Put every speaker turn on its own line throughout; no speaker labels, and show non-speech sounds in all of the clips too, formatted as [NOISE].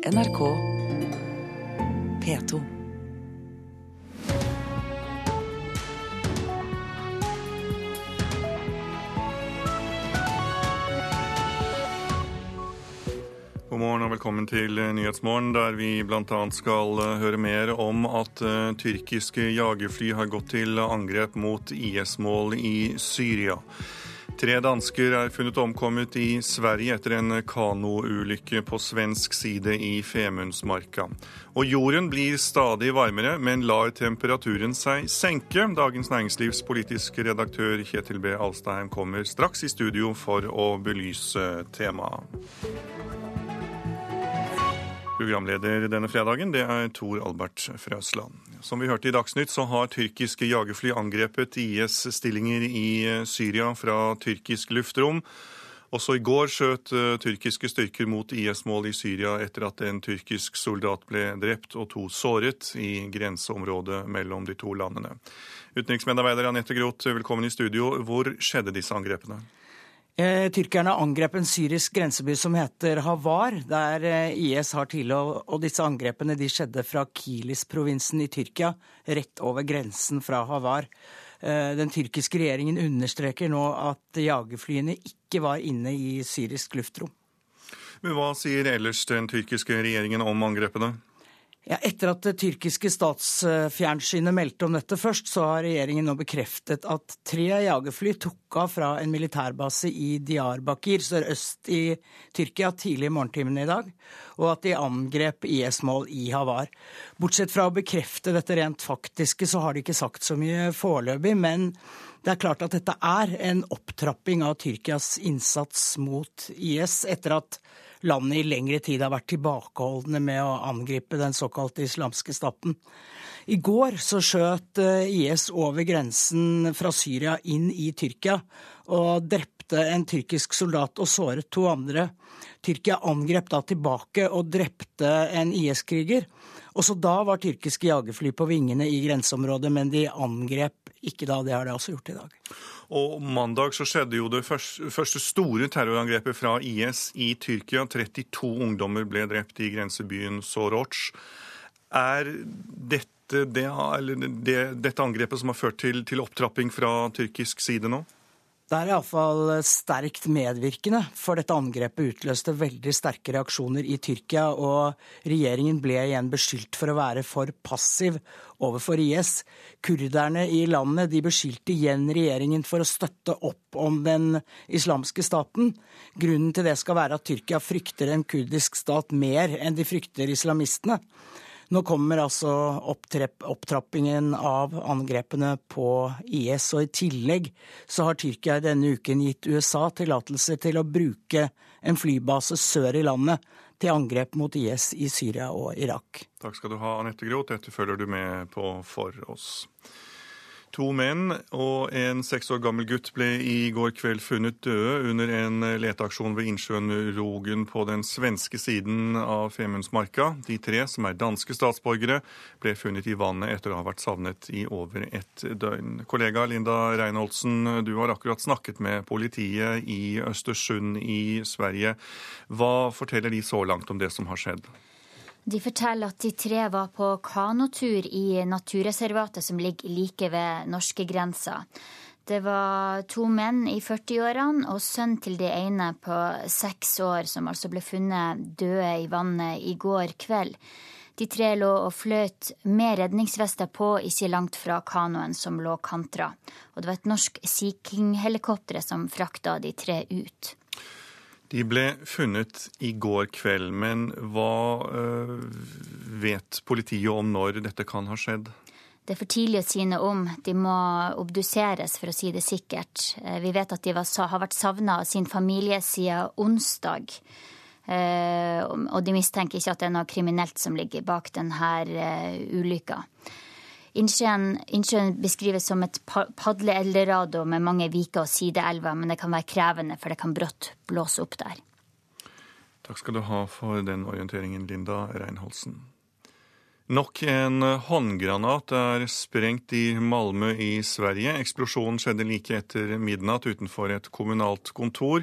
NRK P2.
God morgen og velkommen til Nyhetsmorgen, der vi bl.a. skal eh, høre mer om at uh, tyrkiske jagerfly har gått til angrep mot IS-mål i Syria. Tre dansker er funnet omkommet i Sverige etter en kanoulykke på svensk side i Femundsmarka. Og jorden blir stadig varmere, men lar temperaturen seg senke. Dagens Næringslivs politiske redaktør Kjetil B. Alstheim kommer straks i studio for å belyse temaet. Programleder denne fredagen det er Tor Albert Frøsland. Som vi hørte i Dagsnytt, så har tyrkiske jagerfly angrepet IS-stillinger i Syria fra tyrkisk luftrom. Også i går skjøt uh, tyrkiske styrker mot IS-mål i Syria etter at en tyrkisk soldat ble drept og to såret i grenseområdet mellom de to landene. Utenriksmedarbeider Anette Groth, velkommen i studio. Hvor skjedde disse angrepene?
Eh, tyrkerne angrep en syrisk grenseby som heter Havar, der eh, IS har til. Og disse angrepene de skjedde fra Kilis-provinsen i Tyrkia, rett over grensen fra Havar. Eh, den tyrkiske regjeringen understreker nå at jagerflyene ikke var inne i syrisk luftrom.
Men Hva sier ellers den tyrkiske regjeringen om angrepene?
Ja, etter at det tyrkiske statsfjernsynet meldte om dette først, så har regjeringen nå bekreftet at tre jagerfly tok av fra en militærbase i Diyarbakir sørøst i Tyrkia tidlig i morgentimene i dag, og at de angrep IS-mål i Havar. Bortsett fra å bekrefte dette rent faktiske, så har de ikke sagt så mye foreløpig, men det er klart at dette er en opptrapping av Tyrkias innsats mot IS etter at landet i lengre tid har vært tilbakeholdne med å angripe den såkalte islamske staten. I går så skjøt eh, IS over grensen fra Syria inn i Tyrkia og drepte en tyrkisk soldat og såret to andre. Tyrkia angrep da tilbake og drepte en IS-kriger. Også da var tyrkiske jagerfly på vingene i grenseområdet, men de angrep ikke da. Det har de også gjort i dag.
Og Mandag så skjedde jo det første store terrorangrepet fra IS i Tyrkia. 32 ungdommer ble drept i grensebyen Soroc. Er dette, det, det, dette angrepet som har ført til, til opptrapping fra tyrkisk side nå?
Det er iallfall sterkt medvirkende, for dette angrepet utløste veldig sterke reaksjoner i Tyrkia, og regjeringen ble igjen beskyldt for å være for passiv overfor IS. Kurderne i landet de beskyldte igjen regjeringen for å støtte opp om den islamske staten. Grunnen til det skal være at Tyrkia frykter en kurdisk stat mer enn de frykter islamistene. Nå kommer altså opptrappingen av angrepene på IS, og i tillegg så har Tyrkia denne uken gitt USA tillatelse til å bruke en flybase sør i landet til angrep mot IS i Syria og Irak.
Takk skal du ha, Anette Groth. Dette følger du med på for oss. To menn og en seks år gammel gutt ble i går kveld funnet døde under en leteaksjon ved innsjøen Rogen på den svenske siden av Femundsmarka. De tre, som er danske statsborgere, ble funnet i vannet etter å ha vært savnet i over et døgn. Kollega Linda Reinholdsen, du har akkurat snakket med politiet i Østersund i Sverige. Hva forteller de så langt om det som har skjedd?
De forteller at de tre var på kanotur i naturreservatet som ligger like ved norskegrensa. Det var to menn i 40-årene og sønnen til de ene på seks år, som altså ble funnet døde i vannet i går kveld. De tre lå og fløt med redningsvester på ikke langt fra kanoen som lå kantra. Og det var et norsk Sea King-helikopter som frakta de tre ut.
De ble funnet i går kveld, men hva øh, vet politiet om når dette kan ha skjedd?
Det er for tidlig å si noe om. De må obduseres, for å si det sikkert. Eh, vi vet at de var, har vært savna av sin familie siden onsdag. Eh, og de mistenker ikke at det er noe kriminelt som ligger bak denne ulykka. Innsjøen, beskrives som et padle-eldorado med mange viker og sideelver, men det kan være krevende, for det kan brått blåse opp der.
Takk skal du ha for den orienteringen, Linda Reinholdsen. Nok en håndgranat er sprengt i Malmö i Sverige. Eksplosjonen skjedde like etter midnatt utenfor et kommunalt kontor.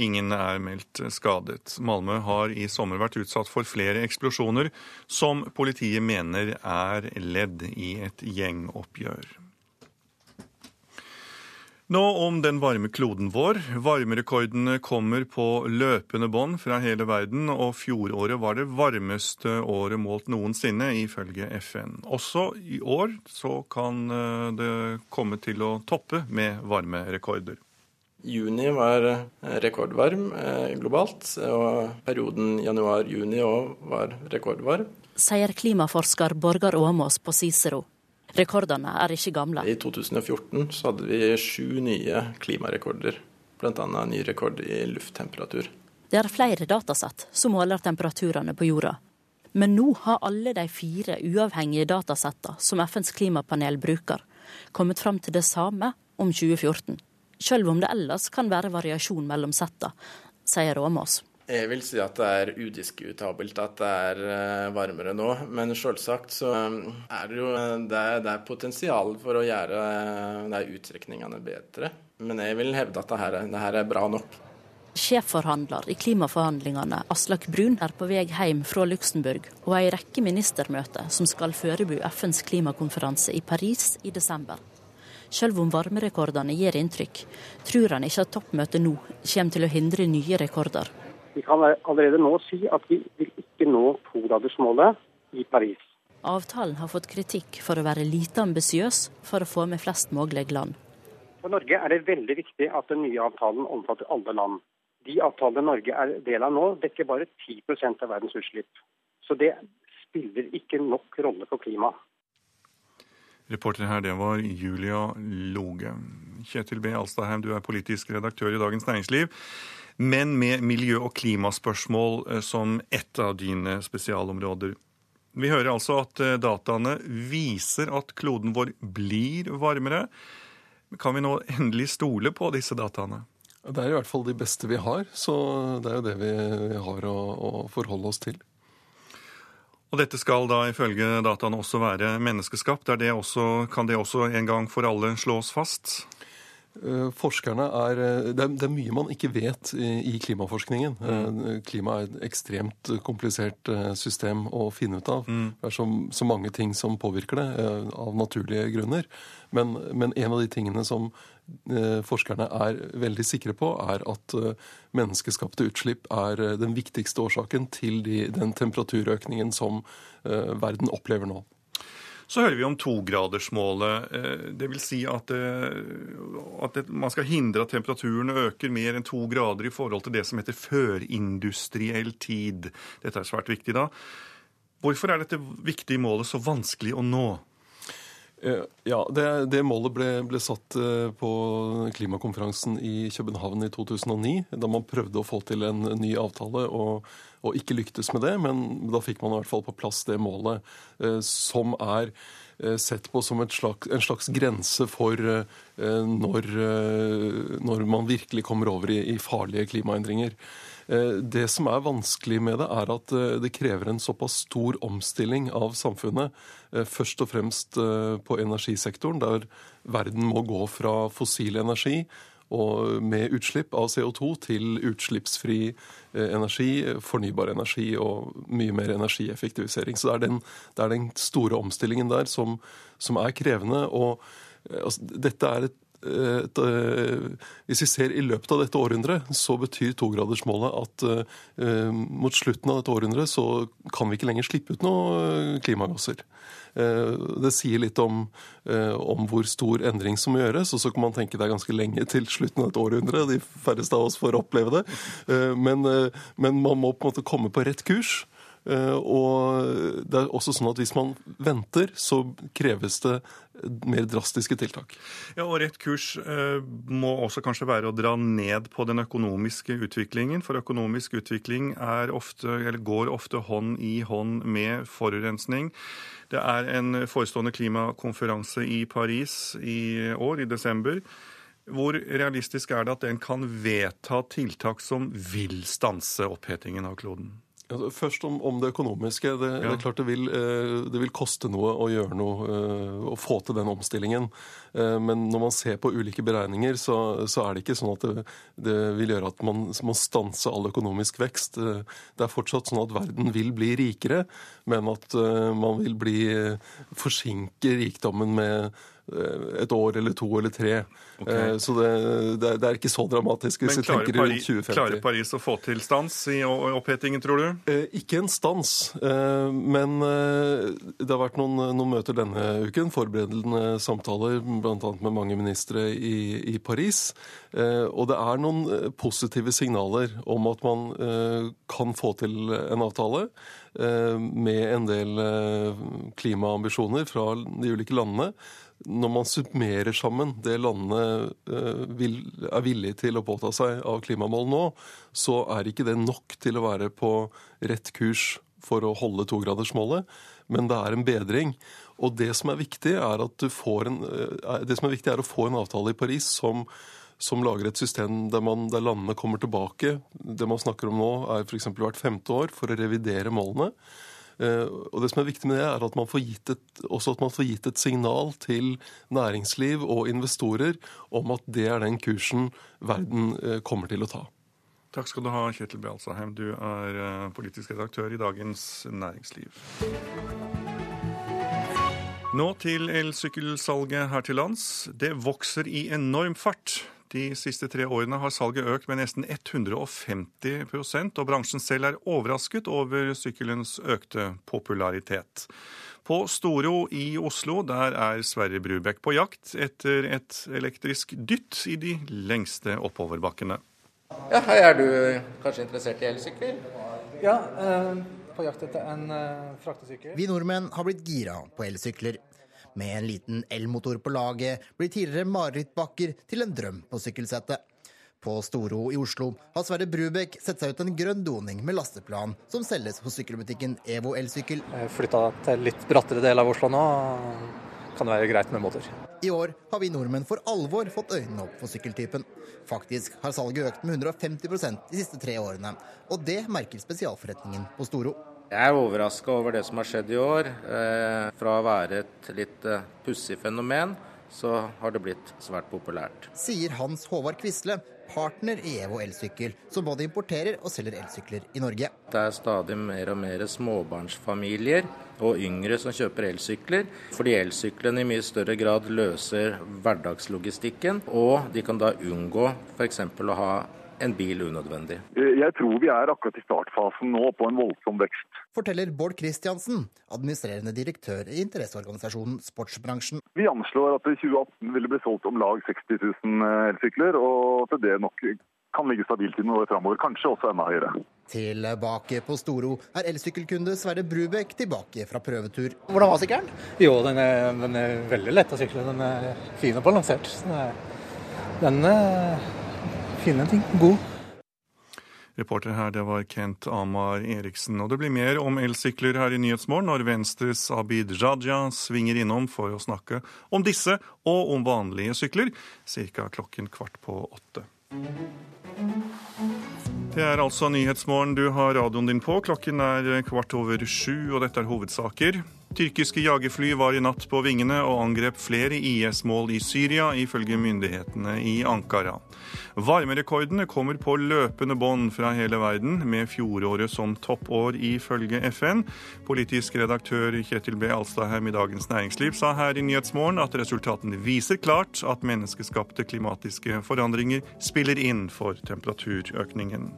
Ingen er meldt skadet. Malmö har i sommer vært utsatt for flere eksplosjoner, som politiet mener er ledd i et gjengoppgjør. Nå om den varme kloden vår. Varmerekordene kommer på løpende bånd fra hele verden, og fjoråret var det varmeste året målt noensinne, ifølge FN. Også i år så kan eh, det komme til å toppe med varmerekorder.
Juni var eh, rekordvarm eh, globalt, og perioden januar-juni òg var rekordvarm.
Sier klimaforsker Borgar Åmås på Cicero. Rekordene er ikke gamle.
I 2014 så hadde vi sju nye klimarekorder, bl.a. ny rekord i lufttemperatur.
Det er flere datasett som måler temperaturene på jorda. Men nå har alle de fire uavhengige datasettene som FNs klimapanel bruker, kommet fram til det samme om 2014. Selv om det ellers kan være variasjon mellom settene, sier Råmås.
Jeg vil si at det er udiskutabelt at det er eh, varmere nå. Men selvsagt så eh, er det jo eh, det er, det er potensial for å gjøre de uttrekningene bedre. Men jeg vil hevde at det her, det her er bra nok.
Sjefforhandler i klimaforhandlingene Aslak Brun er på vei hjem fra Luxembourg og ei rekke ministermøter som skal forberede FNs klimakonferanse i Paris i desember. Selv om varmerekordene gir inntrykk, tror han ikke at toppmøtet nå kommer til å hindre nye rekorder.
Vi kan allerede nå si at vi vil ikke nå togradersmålet i Paris.
Avtalen har fått kritikk for å være lite ambisiøs for å få med flest mulig land.
For Norge er det veldig viktig at den nye avtalen omfatter alle land. De avtalene Norge er del av nå, dekker bare 10% av verdens utslipp. Så det spiller ikke nok rolle for klimaet.
Reporter her, det var Julia Loge. Kjetil B. Alstadheim, du er politisk redaktør i Dagens Næringsliv men med miljø- og klimaspørsmål eh, som ett av dine spesialområder. Vi hører altså at eh, dataene viser at kloden vår blir varmere. Kan vi nå endelig stole på disse dataene?
Det er i hvert fall de beste vi har, så det er jo det vi har å, å forholde oss til.
Og dette skal da ifølge dataene også være menneskeskapt. Det også, kan det også en gang for alle slås fast?
Eh, forskerne er, eh, det, er, det er mye man ikke vet i, klimaforskningen. Mm. Eh, klima er et ekstremt komplisert system å finne ut av. Mm. Det er så, så, mange ting som påvirker det, av naturlige grunner. Men, men, en av de tingene som forskerne er veldig sikre på, er at menneskeskapte utslipp er den viktigste årsaken til de, den temperaturøkningen som verden opplever nå.
Så hører vi om togradersmålet. Eh, det vil si at, eh, at man skal hindre at temperaturen øker mer enn to grader i forhold til det som heter førindustriell tid. Dette er svært viktig da. Hvorfor er dette viktige målet så vanskelig å nå?
Eh, ja, det, det målet ble, ble, satt på klimakonferansen i København i 2009, da man prøvde å få til en ny avtale. og og ikke lyktes med det, men da fikk man i hvert fall på plass det målet eh, som er eh, sett på som slags, en slags grense for eh, når, når, man virkelig kommer over i, i farlige klimaendringer. Det som er vanskelig med det, er at det krever en såpass stor omstilling av samfunnet. Først og fremst på energisektoren, der verden må gå fra fossil energi med utslipp av CO2 til utslippsfri eh, energi, fornybar energi og mye mer energieffektivisering. Så det er den, det er den store omstillingen der som, som er krevende. og eh, altså, dette er et et, eh, hvis vi ser i løpet av dette århundret, så betyr togradersmålet at uh, mot slutten av dette århundret så kan vi ikke lenger slippe ut noe klimagasser. Eh, det sier litt om, eh, om, hvor stor endring som gjøres. Og så kan man tenke det er ganske lenge til slutten av et århundre. De færreste av oss får oppleve det. Eh, men, men man må på en måte komme på rett kurs. Og det er også sånn at hvis man venter, så kreves det mer drastiske tiltak.
Ja, og Rett kurs må også kanskje være å dra ned på den økonomiske utviklingen. For økonomisk utvikling ofte, går ofte hånd i hånd med forurensning. Det er en forestående klimakonferanse i Paris i år, i desember. Hvor realistisk er det at den kan vedta tiltak som vil stanse opphetingen av kloden?
Først om, om, det økonomiske. Det, ja. det er klart det vil, eh, det vil, koste noe å gjøre noe, eh, å få til den omstillingen. Eh, men når man ser på ulike beregninger, så, så er det ikke sånn at det, det vil gjøre at man må stanse all økonomisk vekst. Det er fortsatt sånn at verden vil bli rikere, men at man vil bli forsinke rikdommen med et år eller to eller tre. Okay. Eh, så det, det, er ikke så dramatisk hvis vi tenker rundt 2050.
Klarer Paris å få til stans i opphetingen, tror du?
Eh, ikke en stans, eh, men det har vært noen, noen møter denne uken. Forberedende samtaler bl.a. med mange ministre i, i, Paris. Og det er noen positive signaler om at man kan få til en avtale med en del klimaambisjoner fra de ulike landene når man summerer sammen det landene eh, vil, er villige til å påta seg av klimamål nå, så er ikke det nok til å være på rett kurs for å holde togradersmålet, men det er en bedring. Og det som er viktig, er, en, eh, er, viktig er å få en avtale i Paris som, som lager et system der, man, der landene kommer tilbake. Det man snakker om nå, er f.eks. hvert femte år for å revidere målene. Eh, og det som er viktig med det, er at man får gitt et, også at man får gitt et signal til næringsliv og investorer om at det er den kursen verden eh, kommer til å ta.
Takk skal du ha, Kjetil B. Alsaheim. Du er eh, politisk redaktør i Dagens Næringsliv. Nå til elsykkelsalget her til lands. Det vokser i enorm fart. De siste tre årene har salget økt med nesten 150 og bransjen selv er overrasket over sykkelens økte popularitet. På Storo i Oslo der er Sverre Brubekk på jakt etter et elektrisk dytt i de lengste oppoverbakkene.
Ja, Er du kanskje interessert i elsykler?
Ja, eh, på jakt etter en eh, fraktesykkel.
Vi nordmenn har blitt gira på elsykler. Med en liten elmotor på laget blir tidligere marerittbakker til en drøm på sykkelsettet. På Storo i Oslo har Sverre Brubekk sett seg ut en grønn doning med lasteplan, som selges hos sykkelbutikken Evo elsykkel.
Flytta til litt brattere del av Oslo nå. Kan det være greit med motor.
I år har vi nordmenn for alvor fått øynene opp for sykkeltypen. Faktisk har salget økt med 150% de siste tre årene, og det merker spesialforretningen på Storo.
Jeg er overraska over det som har skjedd i år. Eh, fra å være et litt eh, pussig fenomen, så har det blitt svært populært.
Sier Hans Håvard Quisle, partner i EVO elsykkel, som både importerer og selger elsykler i Norge.
Det er stadig mer og mer småbarnsfamilier og yngre som kjøper elsykler, fordi elsyklene i mye større grad løser hverdagslogistikken, og de kan da unngå f.eks. å ha en bil unødvendig.
Jeg tror vi er akkurat i startfasen nå på en voldsom vekst.
Forteller Bård Kristiansen, administrerende direktør i interesseorganisasjonen Sportsbransjen.
Vi anslår at i 2018 vil det bli solgt om lag 60 000 eh, elsykler, og at det nok kan ligge stabilt i noen år framover, kanskje også enda høyere.
Tilbake på Storo er elsykkelkunde Sverre Brubekk tilbake fra prøvetur.
Hvordan var sykkelen? Jo, den er, den er veldig lett å sykle. Den er fin og balansert. Den er fine ting. God.
Reporter her, det var Kent Amar Eriksen. Og det blir mer om elsykler her i Nyhetsmorgen når Venstres Abid Raja svinger innom for å snakke om disse og om vanlige sykler, ca. klokken kvart på åtte. Det er altså Nyhetsmorgen du har radioen din på. Klokken er kvart over sju, og dette er hovedsaker. Tyrkiske jagerfly var i natt på vingene og angrep flere IS-mål i Syria, ifølge myndighetene i Ankara. Varmerekordene kommer på løpende bånd fra hele verden, med fjoråret som toppår ifølge FN. Politisk redaktør Kjetil B. Alstadheim i Dagens Næringsliv sa her i Nyhetsmorgen at resultatene viser klart at menneskeskapte klimatiske forandringer spiller inn for temperaturøkningen.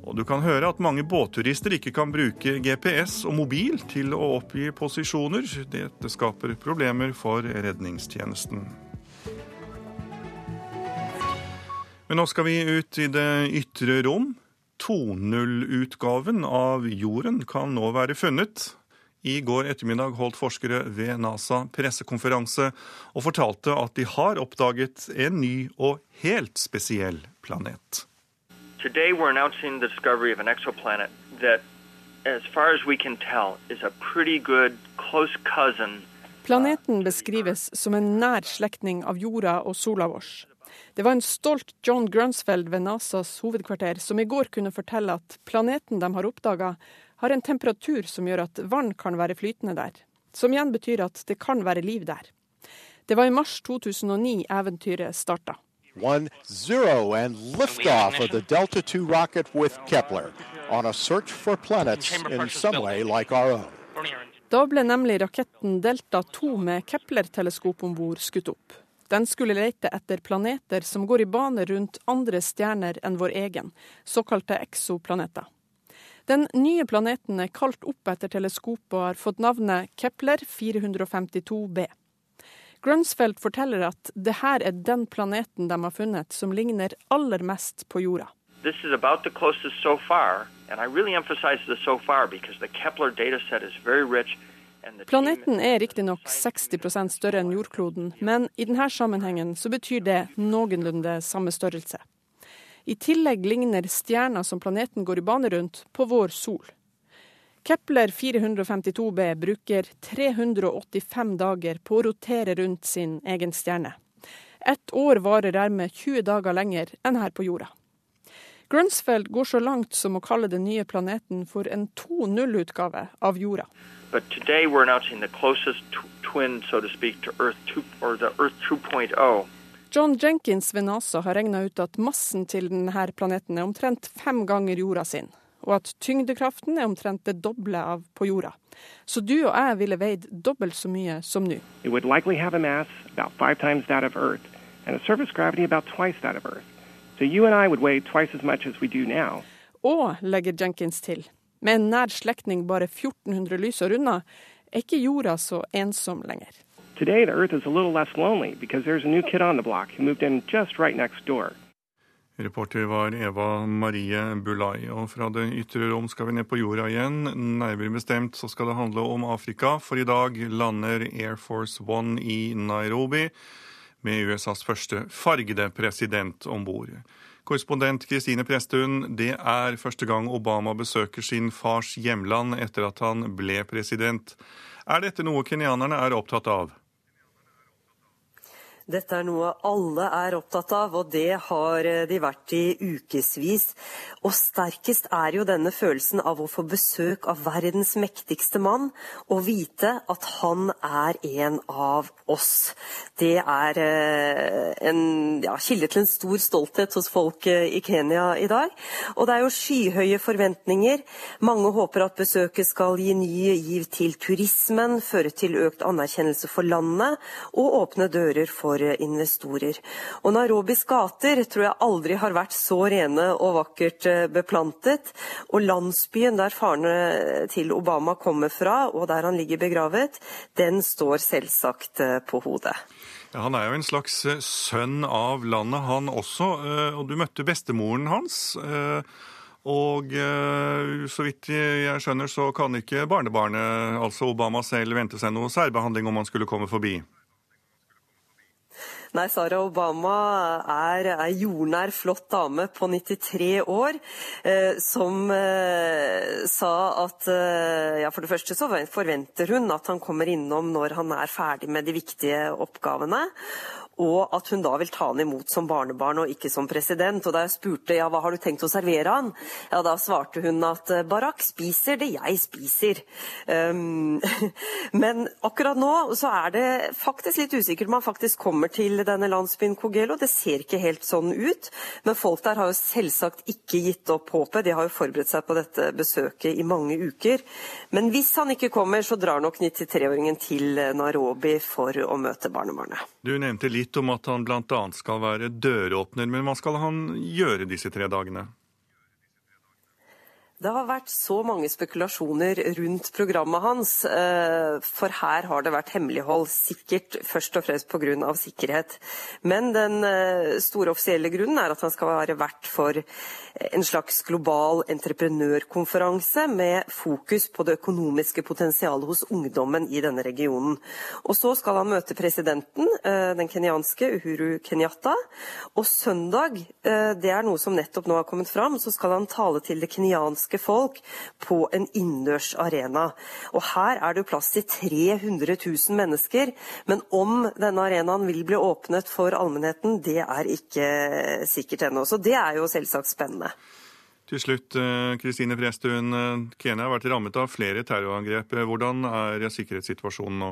Og du kan høre at mange båtturister ikke kan bruke GPS og mobil til å oppgi posisjoner. Dette skaper problemer for redningstjenesten. Men nå skal vi ut i det ytre rom. 2.0-utgaven av jorden kan nå være funnet. I går ettermiddag holdt forskere ved NASA pressekonferanse og fortalte at de har oppdaget en ny og helt spesiell planet. Today we're announcing the discovery of an exoplanet that, as far as we can tell, is a pretty good close cousin.
Planeten beskrives som en nær slektning av jorda og sola vår. Det var en stolt John Grunsfeld ved NASAs hovedkvarter som i går kunne fortelle at planeten de har oppdaga, har en temperatur som gjør at vann kan være flytende der. Som igjen betyr at det kan være liv der. Det var i mars 2009 eventyret starta. One zero and liftoff of the Delta II rocket with Kepler on a search for planets in some way like our own. Da ble nemlig raketten Delta 2 med Kepler-teleskop om bord skutt opp. Den skulle lete etter planeter som går i bane rundt andre stjerner enn vår egen, såkalte eksoplaneter. Den nye planeten er kalt opp etter teleskopet og har fått navnet Kepler 452b. Grunsfeldt forteller at det her er den planeten de har funnet som ligner aller mest på jorda. This is about the closest so far, and I really emphasize the so far because the Kepler dataset is very rich Planeten er riktignok 60% større enn jordkloden, men i denne sammenhengen så betyr det noenlunde samme størrelse. I tillegg ligner stjerna som planeten går i bane rundt, på vår sol. Kepler 452b bruker 385 dager på å rotere rundt sin egen stjerne. Ett år varer dermed 20 dager lenger enn her på jorda. Grunsfeld går så langt som å kalle den nye planeten for en 2.0-utgave av jorda. But today we're announcing the closest twin, so to speak, to Earth 2, or the Earth 2.0. John Jenkins ved NASA har regna ut at massen til denne planeten er omtrent fem ganger jorda sin, og at tyngdekraften er omtrent det doble av på jorda. Så du og jeg ville veid dobbelt så mye som nå. It would likely have a mass about five times that of Earth, and a surface gravity about twice that of Earth. So you and I would weigh twice as as we do now. Og, legger Jenkins til, med en nær slektning bare 1400 lysår unna, er ikke jorda så ensom lenger. Today the Earth is a little less lonely because there's a new kid on the block who moved in just right next door.
Reporter var Eva Marie Bulai. Og fra det ytre rom skal vi ned på jorda igjen. Nærmere bestemt så skal det handle om Afrika, for i dag lander Air Force One i Nairobi med USAs første fargede president om bord. Korrespondent Kristine Presthun, det er første gang Obama besøker sin fars hjemland etter at han ble president. Er dette noe kenyanerne er opptatt av?
Dette er noe alle er opptatt av, og det har de vært i ukevis. Og sterkest er jo denne følelsen av å få besøk av verdens mektigste mann, og vite at han er en av oss. Det er eh, en ja, kilde til en stor stolthet hos folk eh, i Kenya i dag. Og det er jo skyhøye forventninger. Mange håper at besøket skal gi ny giv til turismen, føre til økt anerkjennelse for landet og åpne dører for for investorer. Og Nairobis gater tror jeg aldri har vært så rene og vakkert eh, beplantet. Og landsbyen der farene til Obama kommer fra, og der han ligger begravet, den står selvsagt eh, på hodet.
Ja, han er jo en slags eh, sønn av landet, han også. Og du møtte bestemoren hans. Og så vidt jeg skjønner, så kan ikke barnebarnet, altså Obama selv, vente seg noe særbehandling om han skulle komme forbi?
Nei, Sara Obama er ei jordnær, flott dame på 93 år eh, som eh, sa at eh, ja, for det første så forventer hun at han kommer innom når han er ferdig med de viktige oppgavene og at hun da vil ta han imot som barnebarn og ikke som president. Og da jeg spurte ja, hva har du tenkt å servere han, ja, da svarte hun at eh, Barack spiser det jeg spiser. Um, [LAUGHS] men akkurat nå så er det faktisk litt usikkert om han faktisk kommer til denne landsbyen Kogelo. Det ser ikke helt sånn ut. Men folk der har jo selvsagt ikke gitt opp håpet. De har jo forberedt seg på dette besøket i mange uker. Men hvis han ikke kommer, så drar nok 93-åringen til Nairobi for å møte barnebarnet.
Du nevnte litt litt om at han bl.a. skal være døråpner. Men hva skal han gjøre disse tre dagene?
Det har vært så mange spekulasjoner rundt programmet hans, eh, for her har det vært hemmelighold. Sikkert først og fremst pga. sikkerhet. Men den eh, store offisielle grunnen er at han skal være vert for en slags global entreprenørkonferanse med fokus på det økonomiske potensialet hos ungdommen i denne regionen. Og så skal han møte presidenten, eh, den kenyanske Uhuru Kenyatta. Og søndag, det er noe som nettopp nå har kommet fram, så skal han tale til det kenyanske folk på en innendørs arena. Og her er det jo plass til 300 000 mennesker, men om denne arenaen vil bli åpnet for allmennheten, det er ikke sikkert ennå. Så det er jo selvsagt spennende.
Til slutt, eh, Kristine Prestun. Eh, Kenya har vært rammet av flere terrorangrep. Hvordan er sikkerhetssituasjonen nå?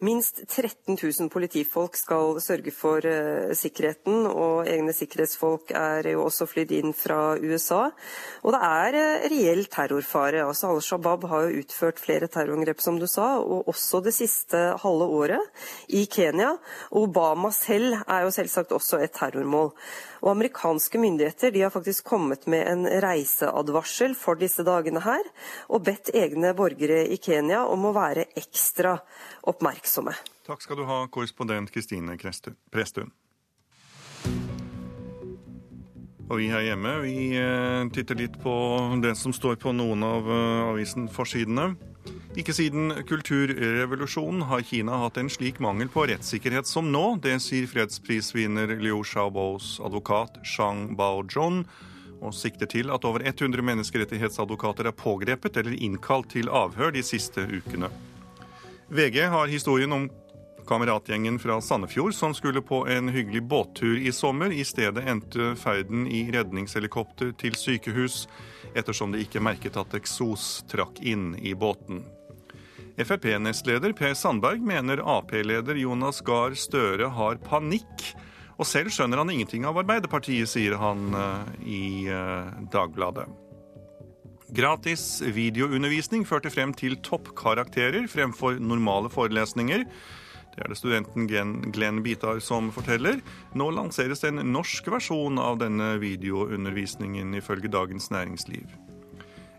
Minst 13 000 politifolk skal sørge for uh, sikkerheten, og egne sikkerhetsfolk er jo også flydd inn fra USA. Og det er uh, reell terrorfare. Altså Al Shabaab har jo utført flere terrorangrep, som du sa, og også det siste halve året i Kenya. Obama selv er jo selvsagt også et terrormål. Og amerikanske myndigheter har faktisk kommet med en reiseadvarsel for disse dagene her, og bedt egne borgere i Kenya om å være ekstra oppmerksomme.
Takk skal du ha, korrespondent Kristine Prestun. Og vi her hjemme vi eh, titter litt på det som står på noen av eh, avisen forsidene. Ikke siden kulturrevolusjonen har Kina hatt en slik mangel på rettssikkerhet som nå. Det sier fredsprisvinner Liu Xiaobos advokat Shang Baozhon, og sikter til at over 100 menneskerettighetsadvokater er pågrepet eller innkalt til avhør de siste ukene. VG har historien om kameratgjengen fra Sandefjord som skulle på en hyggelig båttur i sommer. I stedet endte ferden i redningshelikopter til sykehus, ettersom de ikke merket at eksos trakk inn i båten. Frp-nestleder Per Sandberg mener Ap-leder Jonas Gahr Støre har panikk. Og selv skjønner han ingenting av Arbeiderpartiet, sier han eh, i eh, Dagbladet. Gratis videoundervisning førte frem til toppkarakterer fremfor normale forelesninger. Det er det studenten Glenn Bitar som forteller. Nå lanseres en norsk versjon av denne videoundervisningen, ifølge Dagens Næringsliv.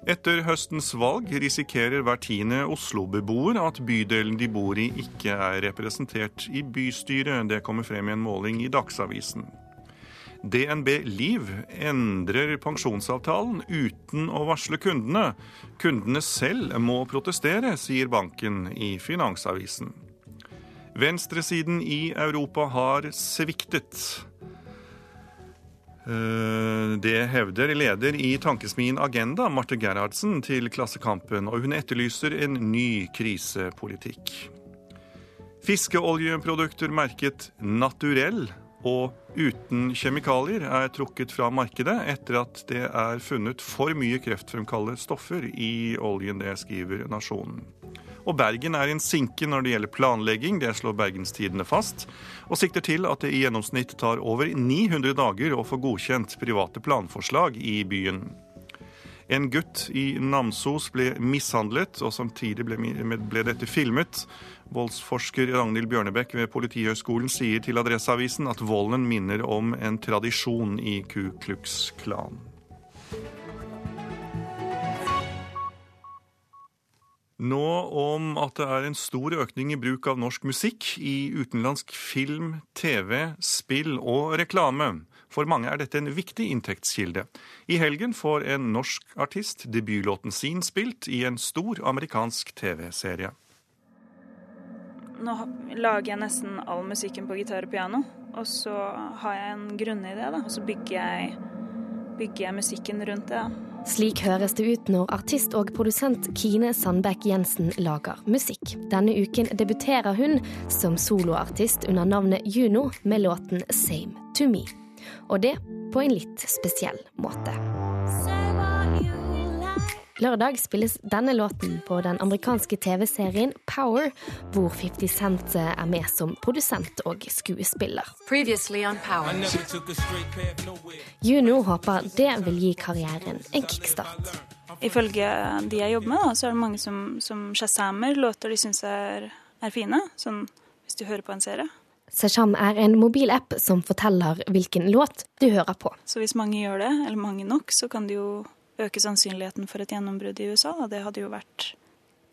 Etter høstens valg risikerer hver tiende Oslo-beboer at bydelen de bor i ikke er representert i bystyret. Det kommer frem i en måling i Dagsavisen. DNB Liv endrer pensjonsavtalen uten å varsle kundene. Kundene selv må protestere, sier banken i Finansavisen. Venstresiden i Europa har sviktet. Eh, det hevder leder i tankesmien Agenda, Marte Gerhardsen, til Klassekampen, og hun etterlyser en ny krisepolitikk. Fiskeoljeprodukter merket 'naturell' og 'uten kjemikalier' er trukket fra markedet etter at det er funnet for mye kreftfremkallende stoffer i oljen. Det skriver Nasjonen. Og Bergen er en sinke når det gjelder planlegging, det slår Bergenstidene fast, og sikter til at det i gjennomsnitt tar over 900 dager å få godkjent private planforslag i byen. En gutt i Namsos ble mishandlet, og samtidig ble, ble dette filmet. Voldsforsker Ragnhild Bjørnebekk ved Politihøgskolen sier til Adresseavisen at volden minner om en tradisjon i Ku Klux Klan. Nå om at det er en stor økning i bruk av norsk musikk i utenlandsk film, TV, spill og reklame. For mange er dette en viktig inntektskilde. I helgen får en norsk artist debutlåten sin spilt i en stor amerikansk TV-serie.
Nå lager jeg nesten all musikken på gitar og piano, og så har jeg en grunnidé, da, og så bygger jeg, bygger jeg musikken rundt det. da.
Slik høres det ut når artist og produsent Kine Sandbekk Jensen lager musikk. Denne uken debuterer hun som soloartist under navnet Juno med låten Same to me. Og det på en litt spesiell måte. Lørdag spilles denne låten på den amerikanske TV-serien Power, hvor 50 Cent er med som produsent og skuespiller. Juno håper det vil gi karrieren en kickstart.
Ifølge de jeg jobber med, så er det mange som, som shazamer låter de syns er, er, fine. Sånn hvis du hører på en serie.
Sesham er en mobilapp som forteller hvilken låt du hører på.
Så hvis mange gjør det, eller mange nok, så kan du jo øke sannsynligheten for et gjennombrudd i USA, og det hadde jo vært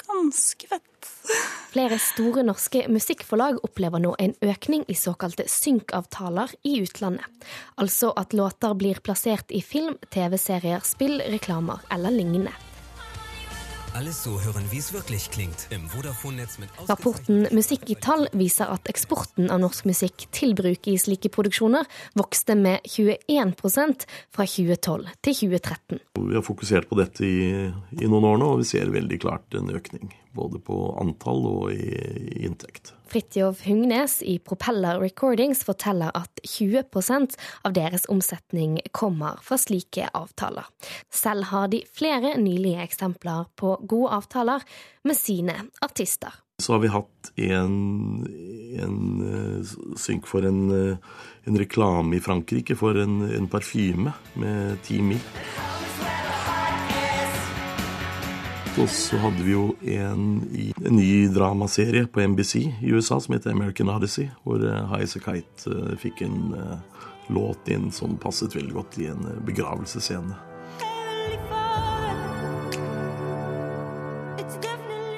ganske fett. [LAUGHS]
Flere store norske musikkforlag opplever nå en økning i såkalte synkavtaler i utlandet. Altså at låter blir plassert i film, TV-serier, spill, reklamer eller lignende. Rapporten Musikk i tall viser at eksporten av norsk musikk til bruk i slike produksjoner vokste med 21% fra 2012 til 2013.
Vi har fokusert på dette i, i noen år nå, og vi ser veldig klart en økning. Både på antall og i, inntekt.
Fridtjof Hungnes i Propeller Recordings forteller at 20% av deres omsetning kommer fra slike avtaler. Selv har de flere nylige eksempler på gode avtaler med sine artister.
Så har vi hatt en, en uh, synk for en, uh, en, reklame i Frankrike for en, en parfyme med Team Milk. Og så hadde vi jo en, en ny dramaserie på NBC i USA som heter American Odyssey, hvor High As A Kite uh, fikk en uh, låt inn som passet veldig godt i en begravelsesscene.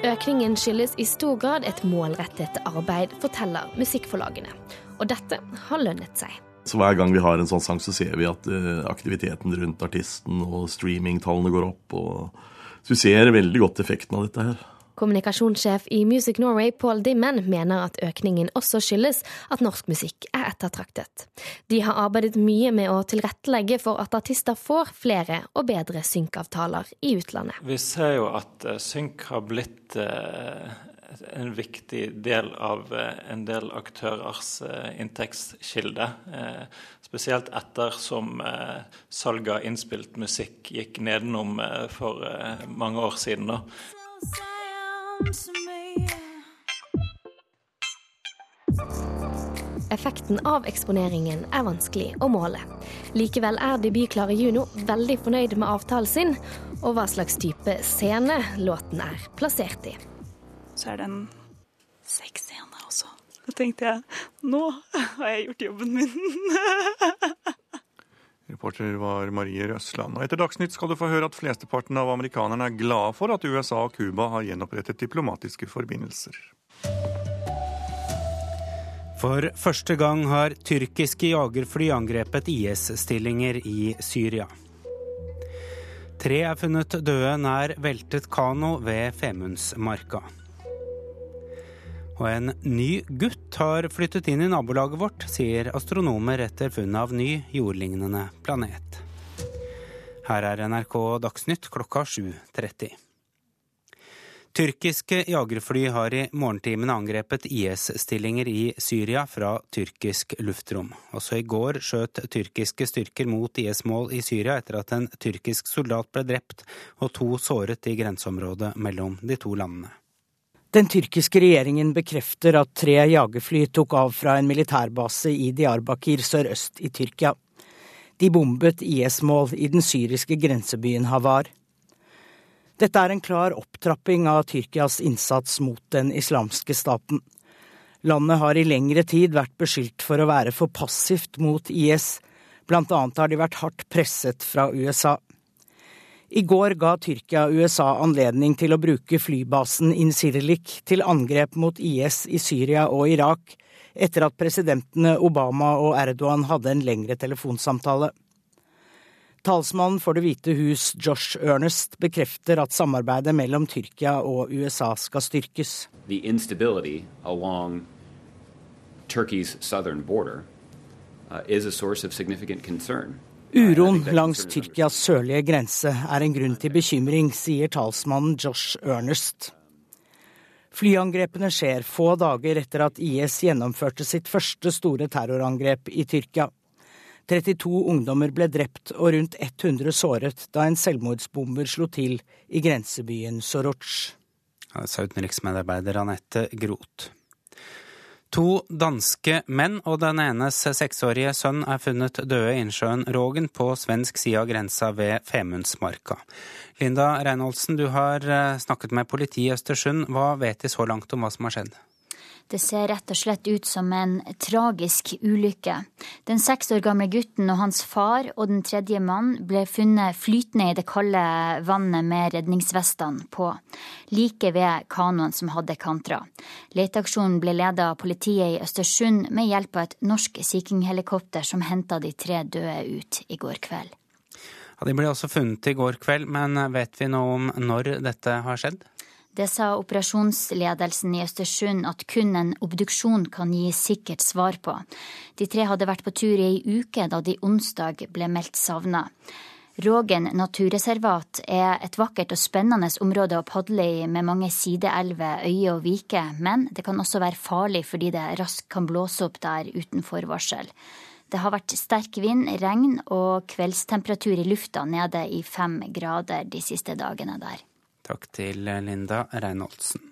Økningen skyldes i stor grad et målrettet arbeid, forteller musikkforlagene. Og dette har lønnet seg.
Så Hver gang vi har en sånn sang, så ser vi at aktiviteten rundt artisten og streamingtallene går opp. og så vi ser veldig godt effekten av dette her.
Kommunikasjonssjef i Music Norway, Paul Dimmen, mener at økningen også skyldes at norsk musikk er ettertraktet. De har arbeidet mye med å tilrettelegge for at artister får flere og bedre synkavtaler i utlandet.
Vi ser jo at eh, synk har blitt eh, en viktig del av eh, en del aktørers inntektskilde. Spesielt etter som eh, salget av innspilt musikk gikk nedenom eh, for eh, mange år siden.
Effekten av eksponeringen er vanskelig å måle. Likevel er debutklare Juno veldig fornøyd med avtalen sin, og hva slags type scene låten er plassert i.
Så er det en sexscene også. Da tenkte jeg nå har jeg gjort jobben min. [LAUGHS]
Reporter var Marie Røsland. Og etter Dagsnytt skal du få høre at flesteparten av amerikanerne er glade for at USA og Cuba har gjenopprettet diplomatiske forbindelser.
For første gang har tyrkiske jagerfly angrepet IS-stillinger i Syria. Tre er funnet døde nær veltet kano ved Femundsmarka. Og en ny gutt har flyttet inn i nabolaget vårt, sier astronomer etter funnet av ny jordlignende planet. Her er NRK Dagsnytt klokka 7.30. Tyrkiske jagerfly har i morgentimene angrepet IS-stillinger i Syria fra tyrkisk luftrom. Også i går skjøt tyrkiske styrker mot IS-mål i Syria etter at en tyrkisk soldat ble drept og to såret i grenseområdet mellom de to landene.
Den tyrkiske regjeringen bekrefter at tre jagerfly tok av fra en militærbase i Diyarbakir sørøst i Tyrkia. De bombet IS-mål i den syriske grensebyen Havar. Dette er en klar opptrapping av Tyrkias innsats mot den islamske staten. Landet har i lengre tid vært beskyldt for å være for passivt mot IS. Blant annet har de vært hardt presset fra USA. I går ga Tyrkia USA anledning til å bruke flybasen Insirlik til angrep mot IS i Syria og Irak, etter at presidentene Obama og Erdogan hadde en lengre telefonsamtale. Talsmannen for Det hvite hus, Josh Ernest, bekrefter at samarbeidet mellom Tyrkia og USA skal styrkes. Turkey's southern border uh, is a source of significant concern. Uroen langs Tyrkias sørlige grense er en grunn til bekymring, sier talsmannen Josh Ernest. Flyangrepene skjer få dager etter at IS gjennomførte sitt første store terrorangrep i Tyrkia. 32 ungdommer ble drept og rundt 100 såret da en selvmordsbomber slo til i grensebyen Soroc.
Sa utenriksmedarbeider Anette Groth. To danske menn og den enes seksårige sønn er funnet døde i innsjøen Rågen på svensk side av grensa ved Femundsmarka. Linda Reinholdsen, du har eh, snakket med politiet i Østersund. Hva vet de så langt om hva som har skjedd?
Det ser rett og slett ut som en tragisk ulykke. Den seks år gamle gutten og hans far og den tredje mann ble funnet flytende i det kalde vannet med redningsvestene på, like ved kanoen som hadde kantra. Leteaksjonen ble ledet av politiet i Østersund med hjelp av et norsk Sea King-helikopter som henta de tre døde ut i går kveld.
Ja, de ble også funnet i går kveld, men vet vi noe om når dette har skjedd?
Det sa operasjonsledelsen i Østersund at kun en obduksjon kan gi sikkert svar på. De tre hadde vært på tur i ei uke da de onsdag ble meldt savna. Rågen naturreservat er et vakkert og spennende område å padle i med mange sideelver, øyer og viker, men det kan også være farlig fordi det raskt kan blåse opp der uten forvarsel. Det har vært sterk vind, regn og kveldstemperatur i lufta nede i fem grader de siste dagene der.
Takk til Linda Reinholdsen.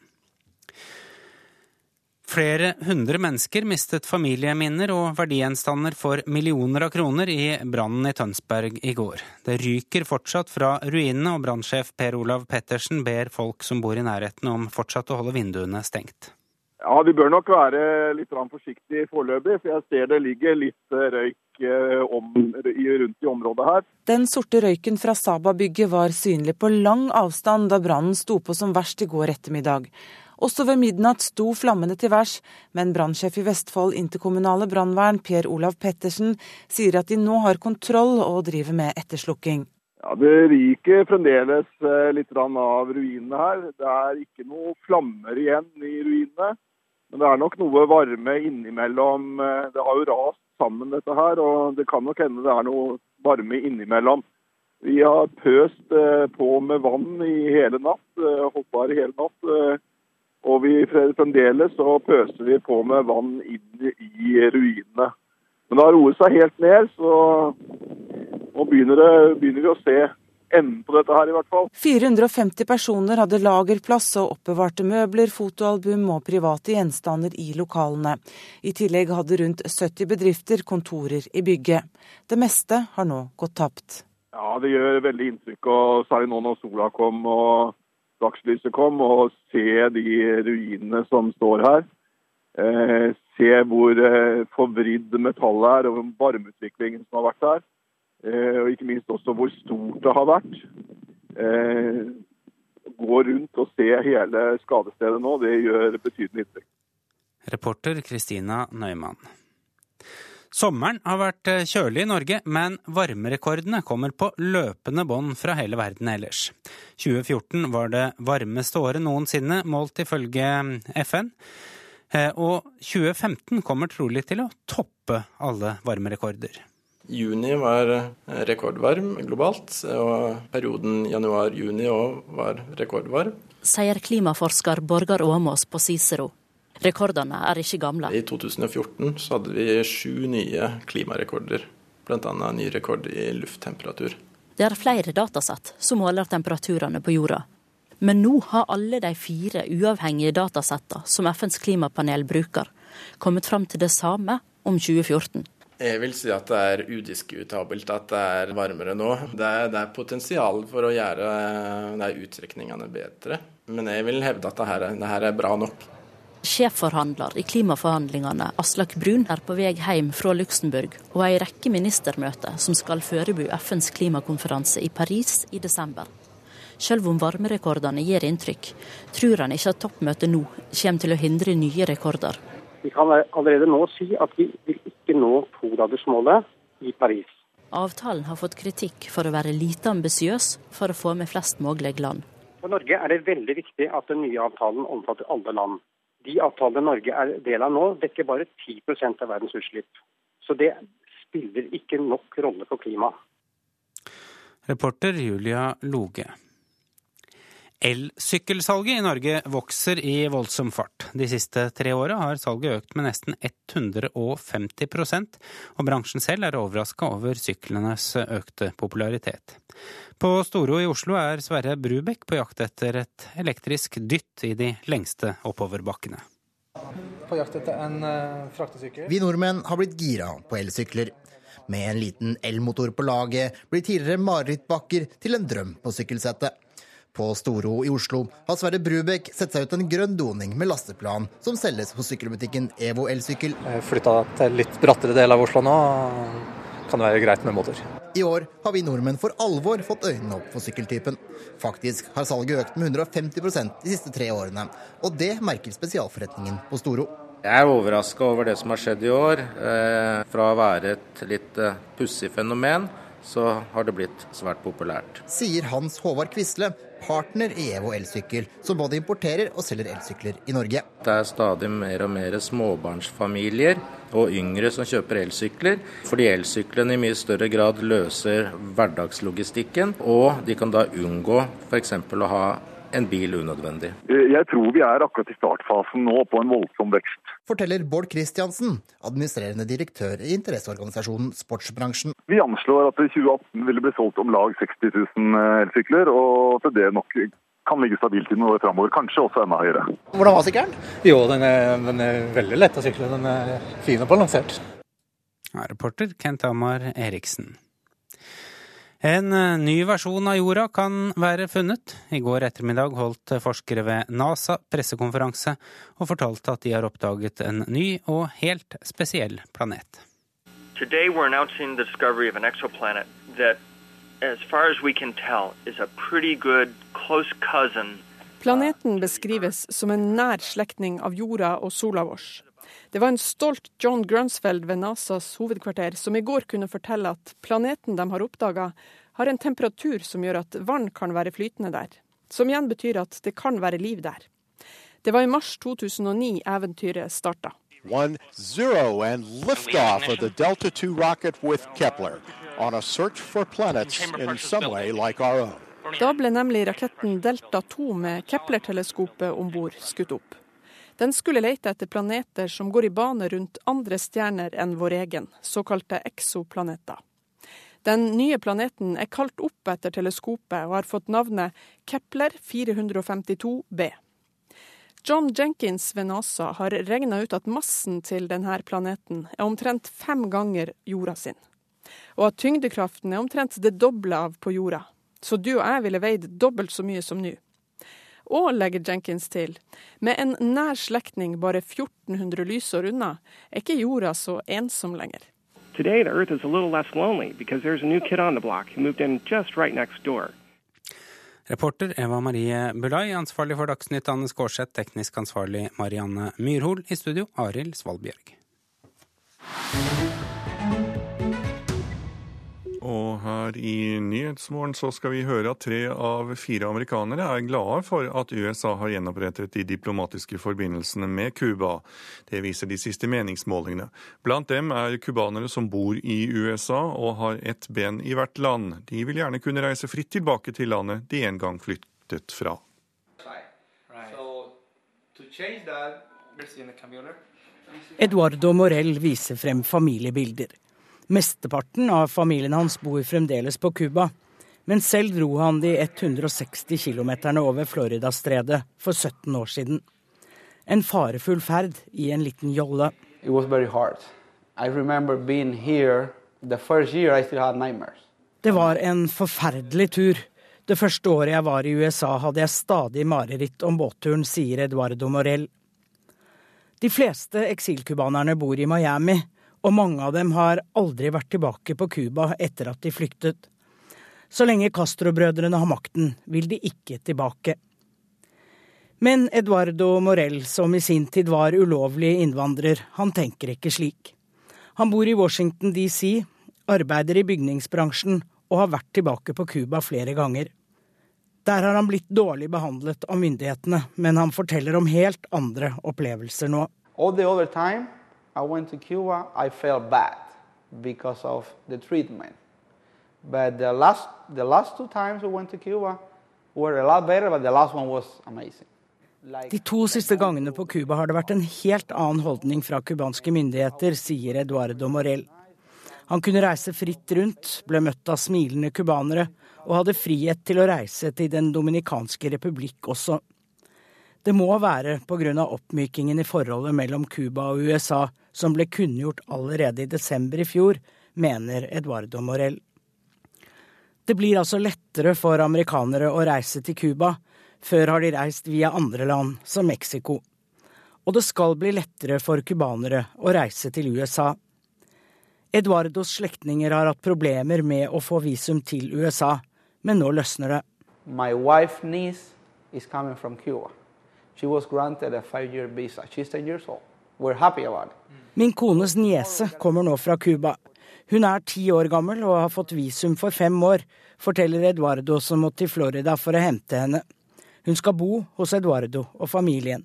Flere hundre mennesker mistet familieminner og verdigjenstander for millioner av kroner i brannen i Tønsberg i går. Det ryker fortsatt fra ruinene, og brannsjef Per Olav Pettersen ber folk som bor i nærheten om fortsatt å holde vinduene stengt.
Ja, Vi bør nok være litt forsiktige foreløpig, for jeg ser det ligger litt røyk eh, om, rundt i området her.
Den sorte røyken fra Saba-bygget var synlig på lang avstand da brannen sto på som verst i går ettermiddag. Også ved midnatt sto flammene til værs, men brannsjef i Vestfold interkommunale brannvern, Per Olav Pettersen, sier at de nå har kontroll og driver med etterslukking.
Ja, Det ryker fremdeles eh, litt av ruinene her. Det er ikke noe flammer igjen i ruinene. Men det er nok noe varme innimellom. Eh, det har jo rast sammen dette her, og det kan nok hende det er noe varme innimellom. Vi har pøst eh, på med vann i hele natt, holdt på her i hele natt. Og vi fremdeles så pøser vi på med vann inn i ruinene. Men det har roet seg helt ned, så nå begynner, det, begynner vi å se på dette her, i hvert fall.
450 personer hadde lagerplass og oppbevarte møbler, fotoalbum og private gjenstander i lokalene. I tillegg hadde rundt 70 bedrifter kontorer i bygget. Det meste har nå gått tapt.
Ja, det gjør veldig inntrykk, og særlig nå når sola kom og dagslyset kom, og se de ruinene som står her. Eh, se hvor eh, forvridd metallet er, og varmeutviklingen som har vært her. Eh, og ikke minst også hvor stort det har vært. Eh, gå rundt og se hele skadestedet nå, det gjør betydelig inntrykk.
Reporter Kristina Nøyman. Sommeren har vært eh, kjølig i Norge, men varmerekordene kommer på løpende bånd fra hele verden ellers. 2014 var det varmeste året noensinne, målt ifølge FN. Og 2015 kommer trolig til å toppe alle varmerekorder.
Juni var rekordvarm globalt, og perioden januar-juni òg var rekordvarm.
Sier klimaforsker Borgar Åmås på Cicero. Rekordene er ikke gamle.
I 2014 så hadde vi sju nye klimarekorder, bl.a. ny rekord i lufttemperatur.
Det er flere datasett som måler temperaturene på jorda. Men nå har alle de fire uavhengige datasettene som FNs klimapanel bruker, kommet fram til det samme om 2014.
Jeg vil si at det er udiskutabelt at det er varmere nå. Det er, det er potensial for å gjøre de utstrekningene bedre. Men jeg vil hevde at det her, det her er bra nok.
Sjefforhandler i klimaforhandlingene Aslak Brun er på vei hjem fra Luxembourg og ei rekke ministermøter som skal forberede FNs klimakonferanse i Paris i desember. Selv om varmerekordene gir inntrykk, tror han ikke at toppmøtet nå kommer til å hindre nye rekorder.
Vi kan allerede nå si at vi vil ikke nå togradersmålet i Paris.
Avtalen har fått kritikk for å være lite ambisiøs for å få med flest mulig land.
For Norge er det veldig viktig at den nye avtalen omfatter alle land de avtalene Norge er del av nå, dekker bare 10 av verdens utslipp. Så det spiller ikke nok rolle for klimaet.
Reporter Julia Loge. Elsykkelsalget i Norge vokser i voldsom fart. De siste tre åra har salget økt med nesten 150% og bransjen selv er overraska over syklenes økte popularitet. På Storo i Oslo er Sverre Brubekk på jakt etter et elektrisk dytt i de lengste oppoverbakkene.
På jakt etter en uh, fraktesykkel.
Vi nordmenn har blitt gira på elsykler. Med en liten elmotor på laget blir tidligere marerittbakker til en drøm på sykkelsettet. På Storo i Oslo har Sverre Brubekk sett seg ut en grønn doning med lasteplan som selges hos sykkelbutikken Evo elsykkel.
Flytta til litt brattere del av Oslo nå. Kan det være greit med motor.
I år har vi nordmenn for alvor fått øynene opp for sykkeltypen. Faktisk har salget økt med 150% de siste tre årene, og det merker spesialforretningen på Storo.
Jeg er overraska over det som har skjedd i år. Eh, fra å være et litt eh, pussig fenomen, så har det blitt svært populært.
Sier Hans Håvard Quisle, partner i EVO elsykkel, som både importerer og selger elsykler i Norge.
Det er stadig mer og mer småbarnsfamilier og yngre som kjøper elsykler, fordi elsyklene i mye større grad løser hverdagslogistikken, og de kan da unngå f.eks. å ha en bil unødvendig.
Jeg tror vi er akkurat i startfasen nå på en voldsom vekst.
Forteller Bård Kristiansen, administrerende direktør i interesseorganisasjonen Sportsbransjen.
Vi anslår at det i 2018 ville bli solgt om lag 60 000 elsykler, og til det nok kan ligge stabilt i noen år framover. Kanskje også enda høyere.
Hvordan var sykkelen?
Jo, den er, den er veldig lett å sykle. Den er fin og balansert.
Ja, reporter Kent Amar Eriksen. En ny versjon av jorda kan være funnet. I går ettermiddag holdt forskere ved NASA pressekonferanse og fortalte at de har oppdaget en ny og helt spesiell planet.
Today we're announcing the discovery of an exoplanet that, as far as we can tell, is a pretty good close cousin.
Planeten beskrives som en nær slektning av jorda og sola vår. Det var en stolt John Grunsfeld ved NASAs hovedkvarter som i går kunne fortelle at planeten de har oppdaga, har en temperatur som gjør at vann kan være flytende der. Som igjen betyr at det kan være liv der. Det var i mars 2009 eventyret starta.
One zero and liftoff of the Delta II rocket with Kepler on a search for planets in some way like our own.
Da ble nemlig raketten Delta 2 med Kepler-teleskopet om bord skutt opp. Den skulle lete etter planeter som går i bane rundt andre stjerner enn vår egen, såkalte eksoplaneter. Den nye planeten er kalt opp etter teleskopet og har fått navnet Kepler 452b. John Jenkins ved NASA har regna ut at massen til denne planeten er omtrent fem ganger jorda sin, og at tyngdekraften er omtrent det doble av på jorda. Så du og jeg ville veid dobbelt så mye som nå. Og, legger Jenkins til, med en nær slektning bare 1400 lysår unna, er ikke jorda så ensom lenger.
Today, the Earth is a little less lonely because there's a new kid on the block who moved in just right next door.
Reporter Eva Marie Bulai, ansvarlig for Dagsnytt Anne Skårseth, teknisk ansvarlig Marianne Myrhol, i studio Arild Svalbjørg.
Og her i Nyhetsmorgen så skal vi høre at tre av fire amerikanere er glade for at USA har gjenopprettet de diplomatiske forbindelsene med Cuba. Det viser de siste meningsmålingene. Blant dem er cubanere som bor i USA og har ett ben i hvert land. De vil gjerne kunne reise fritt tilbake til landet de en gang flyttet fra.
Eduardo Morell viser frem familiebilder. Mesteparten av familien hans bor fremdeles på Cuba, men selv dro han de 160 kilometerne over Floridastredet for 17 år siden. En farefull ferd i en liten jolle. Det var en forferdelig tur. Det første året jeg var i USA, hadde jeg stadig mareritt om båtturen, sier Eduardo Morell. De fleste eksilcubanerne bor i Miami, og mange av dem har aldri vært tilbake på Cuba etter at de flyktet. Så lenge Castro-brødrene har makten, vil de ikke tilbake. Men Eduardo Morell, som i sin tid var ulovlig innvandrer, han tenker ikke slik. Han bor i Washington DC, arbeider i bygningsbransjen og har vært tilbake på Cuba flere ganger. Der har han blitt dårlig behandlet av myndighetene, men han forteller om helt andre opplevelser nå.
All the other time I went to Cuba, I felt bad because of the treatment. But the last, the last two times we went to Cuba were a lot better, but the last one was amazing.
De to siste gangene på Cuba har det vært en helt annen holdning fra cubanske myndigheter, sier Eduardo Morell. Han kunne reise fritt rundt, ble møtt av smilende cubanere og hadde frihet til å reise til Den dominikanske republikk også. Det må være pga. oppmykingen i forholdet mellom Cuba og USA som ble kunngjort allerede i desember i fjor, mener Eduardo Morell. Det blir altså lettere for amerikanere å reise til Cuba. Før har de reist via andre land, som Mexico. Og det skal bli lettere for cubanere å reise til USA. Eduardos slektninger har hatt problemer med å få visum til USA, men nå løsner det.
My wife niece is coming. She was granted a five-year visa. She's 10 years old. We're happy about it.
Min kones niese kommer nå fra Cuba. Hun er ti år gammel og har fått visum for fem år, forteller Eduardo som måtte til Florida for å hente henne. Hun skal bo hos Eduardo og familien.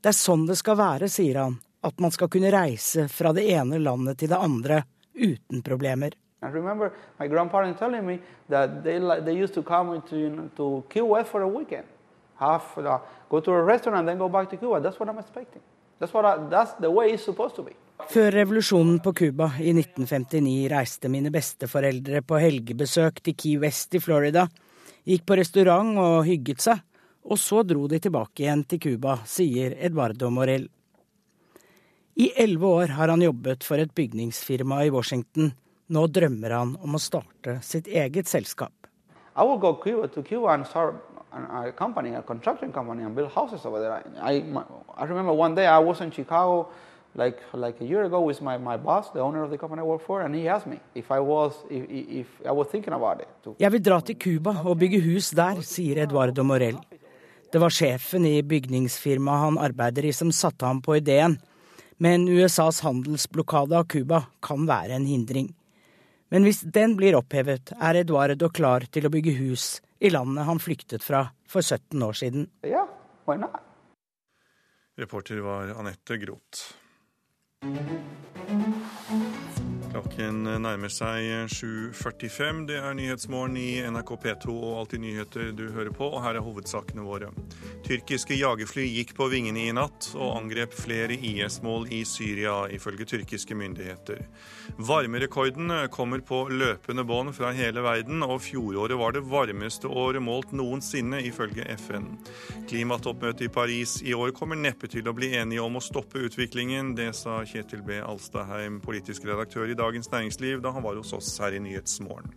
Det er sånn det skal være, sier han, at man skal kunne reise fra det ene landet til det andre uten problemer.
I remember my grandparents telling me that they, they used to come to, you know, to Key for a weekend. Have, uh, go to a restaurant and then go back to Cuba. That's what I'm expecting. That's, what I, that's the way it's supposed to be.
Før revolusjonen på Cuba i 1959 reiste mine besteforeldre på helgebesøk til Key West i Florida, gikk på restaurant og hygget seg, og så dro de tilbake igjen til Cuba, sier Eduardo Morell. I elleve år har han jobbet for et bygningsfirma i Washington nå drømmer han om å starte sitt eget selskap.
I will go Cuba to Cuba and start a company, a construction company, and build houses over there. I, I remember one day I was in Chicago, like like a year ago, with my, my boss, the owner of the company I work for, and he asked me if I was if, if I was thinking about it.
Jeg vil dra til Cuba og bygge hus der, sier Eduardo Morell. Det var sjefen i bygningsfirmaet han arbeider i som satte ham på ideen. Men USAs handelsblokade av Cuba kan være en hindring. Men hvis den blir opphevet, er Eduardo klar til å bygge hus i landet han flyktet fra for 17 år siden.
Yeah, why not?
Reporter var Anette Groth. Klokken nærmer seg 7.45. Det er Nyhetsmorgen i NRK P2 og Alltid nyheter du hører på, og her er hovedsakene våre. Tyrkiske jagerfly gikk på vingene i natt og angrep flere IS-mål i Syria, ifølge tyrkiske myndigheter. Varmerekorden kommer på løpende bånd fra hele verden, og fjoråret var det varmeste året målt noensinne, ifølge FN. Klimatoppmøtet i Paris i år kommer neppe til å bli enige om å stoppe utviklingen. Det sa Kjetil B. Alstaheim, politisk redaktør i Dagens Næringsliv da han var hos oss her i Nyhetsmorgen.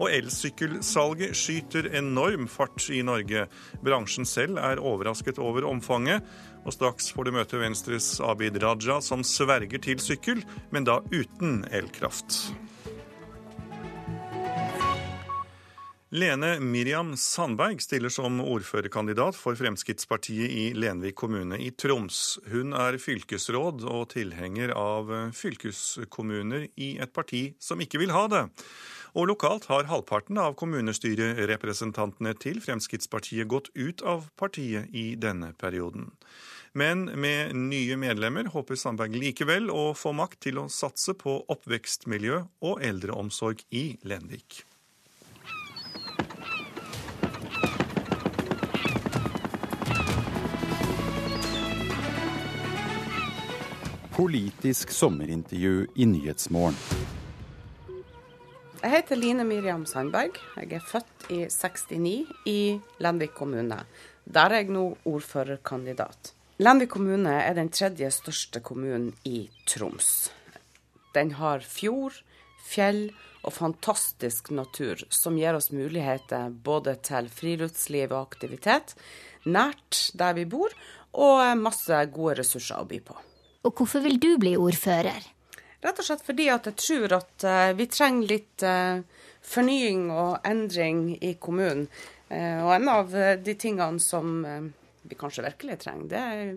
Og elsykkelsalget skyter enorm fart i Norge. Bransjen selv er overrasket over omfanget. Og straks får du møte Venstres Abid Raja, som sverger til sykkel, men da uten elkraft. Lene Miriam Sandberg stiller som ordførerkandidat for Fremskrittspartiet i Lenvik kommune i Troms. Hun er fylkesråd og tilhenger av fylkeskommuner i et parti som ikke vil ha det. Og lokalt har halvparten av kommunestyrerepresentantene til Fremskrittspartiet gått ut av partiet i denne perioden. Men med nye medlemmer håper Sandberg likevel å få makt til å satse på oppvekstmiljø og eldreomsorg i Lenvik.
Politisk sommerintervju i Nyhetsmorgen.
Jeg heter Line Miriam Sandberg. Jeg er født i 69 i Lenvik kommune. Der er jeg nå ordførerkandidat. Lenvik kommune er den tredje største kommunen i Troms. Den har fjord, fjell og fantastisk natur som gir oss muligheter både til friluftsliv og aktivitet nært der vi bor, og masse gode ressurser å by på.
Og hvorfor vil du bli ordfører?
Rett og slett fordi at jeg tror at uh, vi trenger litt uh, fornying og endring i kommunen. Uh, og en av de tingene som vi kanskje virkelig trenger, det er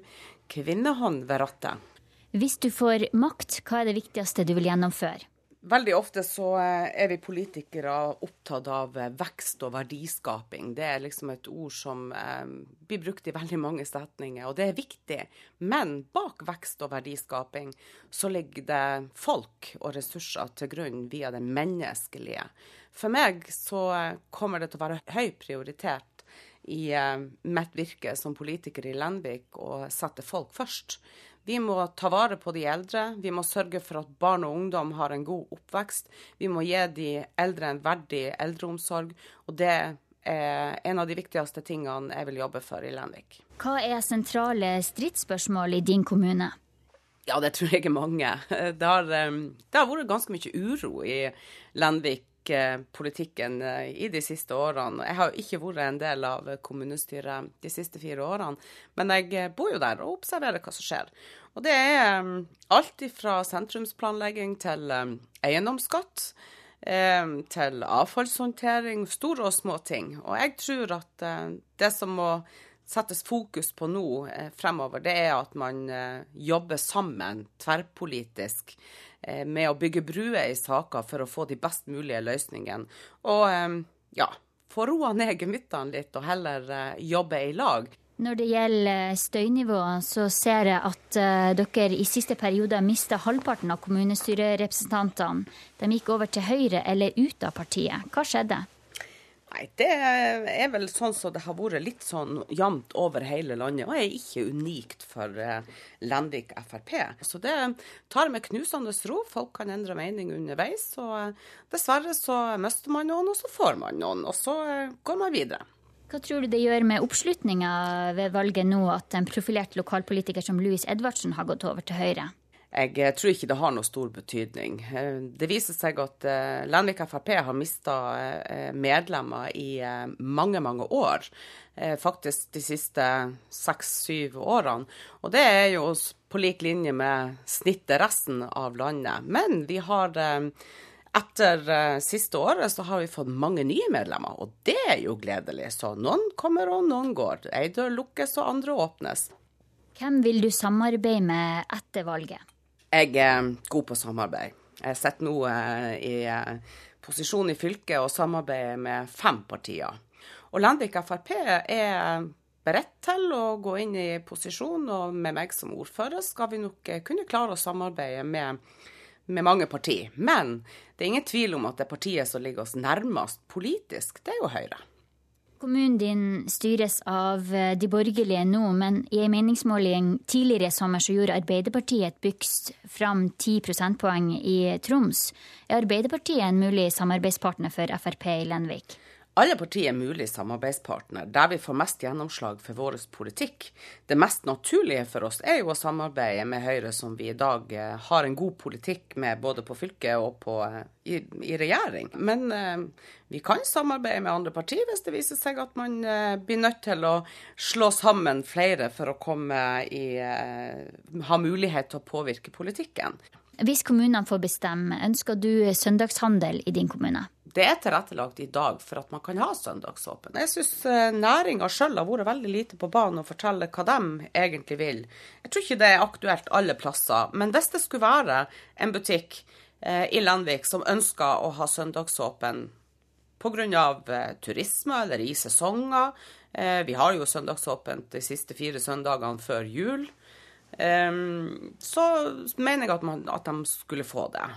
kvinnehånd ved rattet.
Hvis du får makt, hva er det viktigste du vil gjennomføre?
Veldig ofte så eh, er vi politikere opptatt av eh, vekst og verdiskaping. Det er liksom et ord som eh, blir brukt i veldig mange setninger, og det er viktig. Men bak vekst og verdiskaping så ligger det folk og ressurser til grunn via det menneskelige. For meg så kommer det til å være høy prioritet i mitt virke som politiker i Lenvik å sette folk først. Vi må ta vare på de eldre. Vi må sørge for at barn og ungdom har en god oppvekst. Vi må gi de eldre en verdig eldreomsorg. Og det er en av de viktigste tingene jeg vil jobbe for i Lenvik.
Hva er sentrale stridsspørsmål i din kommune?
Ja, det tror jeg er mange. [LAUGHS] Det har, det har vært ganske mye uro i Lenvik politikken eh, i de siste årene. Jeg har jo ikke vært en del av kommunestyret de siste fire årene, men jeg eh, bor jo der og observerer hva som skjer. Og det er mm, alt fra sentrumsplanlegging til eiendomsskatt. Eh, til avfallshåndtering, store og små ting. Og jeg tror at det som må settes fokus på nå fremover, det er at man jobber sammen tverrpolitisk eh, med å bygge bruer i saker for å få de best mulige løsningene. Og eh, ja, få roa ned gemyttene litt og heller jobbe i lag.
Når det gjelder støynivået, så ser jeg at dere i siste periode mista halvparten av kommunestyrerepresentantene. De gikk over til Høyre eller ut av partiet. Hva skjedde?
Nei, Det er vel sånn som så det har vært litt sånn jevnt over hele landet, og er ikke unikt for uh, Lenvik Frp. Så det tar med knusende ro. Folk kan endre mening underveis. og uh, Dessverre så mister man noen, og så får man noen. Og så uh, går man videre.
Hva tror du det gjør med oppslutninga ved valget nå at en profilert lokalpolitiker som Louis Edvardsen har gått over til Høyre?
Jeg eh, tror ikke det har noe stor betydning. Eh, det viser seg at eh, Lenvik Frp har mista medlemmer i mange, mange år. Faktisk de siste seks-syv årene. Og det er jo på lik linje med snittet resten av landet. Men vi har etter siste året så har vi fått mange nye medlemmer, og det er jo gledelig. Så noen kommer og noen går. Ei dør lukkes og andre åpnes.
Hvem vil du samarbeide med etter valget?
Jeg er god på samarbeid. Jeg sitter nå eh, i eh, posisjon i fylket og samarbeider med fem partier. Og Landvik Frp er beredt til å gå inn i posisjon, og med meg som ordfører skal vi nok eh, kunne klare å samarbeide med, med mange partier. Men det er ingen tvil om at det partiet som ligger oss nærmest politisk, det er jo Høyre.
Kommunen din styres av eh, de borgerlige nå, men i en meningsmåling tidligere i sommer så gjorde Arbeiderpartiet et bygst fram 10 prosentpoeng i Troms. Er Arbeiderpartiet en mulig samarbeidspartner for Frp i Lenvik?
Alle partier er mulig samarbeidspartner, der vi får mest gjennomslag for vår politikk. Det mest naturlige for oss er jo å samarbeide med Høyre, som vi i dag eh, har en god politikk med både på fylket og på, eh, i, i, regjering. Men eh, vi kan samarbeide med andre partier hvis det viser seg at man eh, blir nødt til å slå sammen flere for å komme i, eh, ha mulighet til å påvirke politikken.
Hvis kommunene får bestemme, ønsker du søndagshandel i din kommune?
Det er tilrettelagt i dag for at man kan ha søndagsåpen. Jeg syns eh, næringa sjøl har vært veldig lite på banen og fortelle hva de egentlig vil. Jeg tror ikke det er aktuelt alle plasser, men hvis det skulle være en butikk eh, i Landvik som ønsker å ha søndagsåpen pga. Eh, turisme eller i sesonger eh, Vi har jo søndagsåpent de siste fire søndagene før jul. Så mener jeg at, man, at de skulle få det.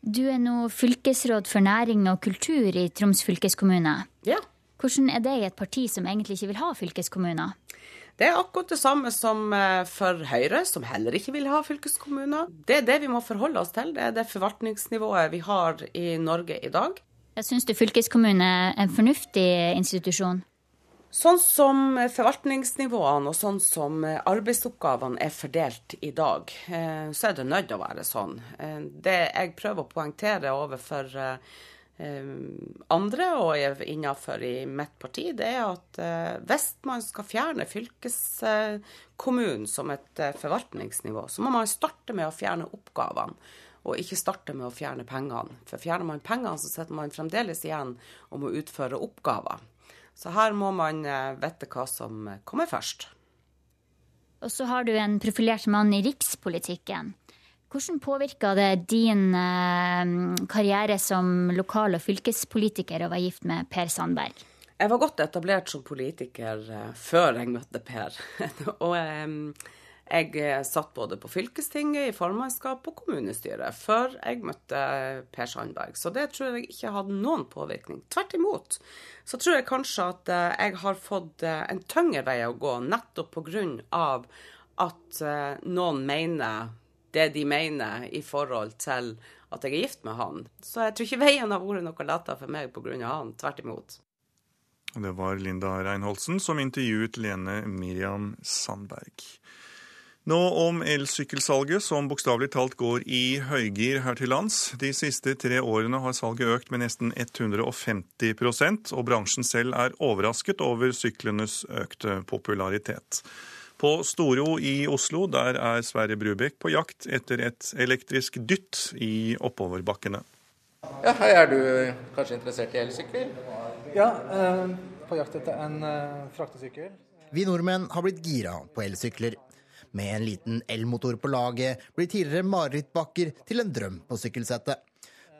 Du er nå fylkesråd for næring og kultur i Troms fylkeskommune.
Ja.
Hvordan er det i et parti som egentlig ikke vil ha fylkeskommuner?
Det er akkurat det samme som eh, for Høyre, som heller ikke vil ha fylkeskommuner. Det er det vi må forholde oss til. Det er det forvaltningsnivået vi har i Norge i dag.
Jeg Syns du fylkeskommune er en fornuftig institusjon?
Sånn som forvaltningsnivåene og sånn som arbeidsoppgavene er fordelt i dag, eh, så er det nødt til å være sånn. Eh, det jeg prøver å poengtere overfor eh, andre og innenfor i mitt parti, det er at hvis man skal fjerne fylkeskommunen som et forvaltningsnivå, så må man starte med å fjerne oppgavene. Og ikke starte med å fjerne pengene. For fjerner man pengene, så sitter man fremdeles igjen om å utføre oppgaver. Så her må man eh, vite hva som kommer først.
Og så har du en profilert mann i rikspolitikken. Hvordan påvirka det din eh, karriere som lokal- og fylkespolitiker å være gift med Per Sandberg?
Jeg var godt etablert som politiker eh, før jeg møtte Per. [LAUGHS] og jeg eh, satt både på fylkestinget, i formannskap og kommunestyret før jeg møtte Per Sandberg. Så det tror jeg ikke hadde noen påvirkning. Tvert imot så tror jeg kanskje at eh, jeg har fått eh, en tyngre vei å gå, nettopp pga. at noen mener det de mener i forhold til at jeg er gift med han. Så jeg tror ikke veien har vært noe lettere for meg pga. han. Tvert imot.
Det var Linda Reinholdsen som intervjuet Lene Miriam Sandberg. Nå om elsykkelsalget, som bokstavelig talt går i høygir her til lands. De siste tre årene har salget økt med nesten 150% og bransjen selv er overrasket over syklenes økte popularitet. På Storo i Oslo der er Sverre Brubekk på jakt etter et elektrisk dytt i oppoverbakkene.
Ja, Hei, er du kanskje interessert i elsykler?
Ja, eh, på jakt etter en eh, fraktesykkel.
Vi nordmenn har blitt gira på elsykler. Med en liten elmotor på laget blir tidligere marerittbakker til en drøm på sykkelsettet.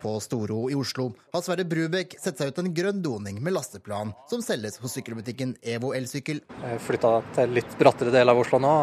På Storo i Oslo har Sverre Brubekk sett seg ut en grønn doning med lasteplan som selges hos sykkelbutikken Evo elsykkel.
Flytta til litt brattere del av Oslo nå.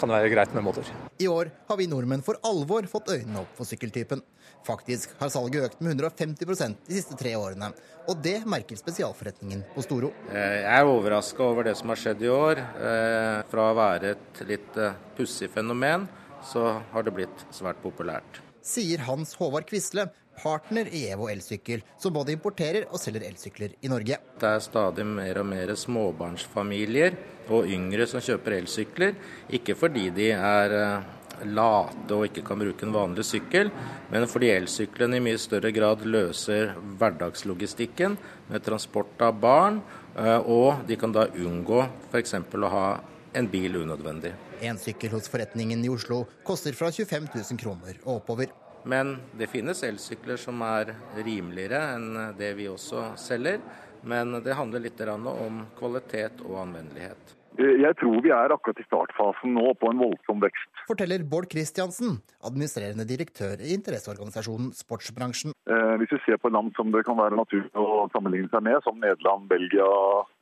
Kan det være greit med motor.
I år har vi nordmenn for alvor fått øynene opp for sykkeltypen. Faktisk har salget økt med 150% de siste tre årene. Og det merker spesialforretningen på Storo.
Jeg er overraska over det som har skjedd i år. Eh, fra å være et litt eh, pussig fenomen, så har det blitt svært populært
sier Hans Håvard Quisle, partner i Evo elsykkel, som både importerer og selger elsykler i Norge.
Det er stadig mer og mer småbarnsfamilier og yngre som kjøper elsykler. Ikke fordi de er eh, late og ikke kan bruke en vanlig sykkel, men fordi elsyklene i mye større grad løser hverdagslogistikken med transport av barn, eh, og de kan da unngå f.eks. å ha en bil unødvendig.
En sykkel hos forretningen i Oslo koster fra 25 000 kroner og oppover.
Men det finnes elsykler som er rimeligere enn det vi også selger. Men det handler litt om kvalitet og anvendelighet.
Jeg tror vi er akkurat i startfasen nå på en voldsom vekst.
Forteller Bård Kristiansen, administrerende direktør i interesseorganisasjonen Sportsbransjen.
Eh, hvis vi ser på land som det kan være naturlig å sammenligne seg med, som Nederland, Belgia,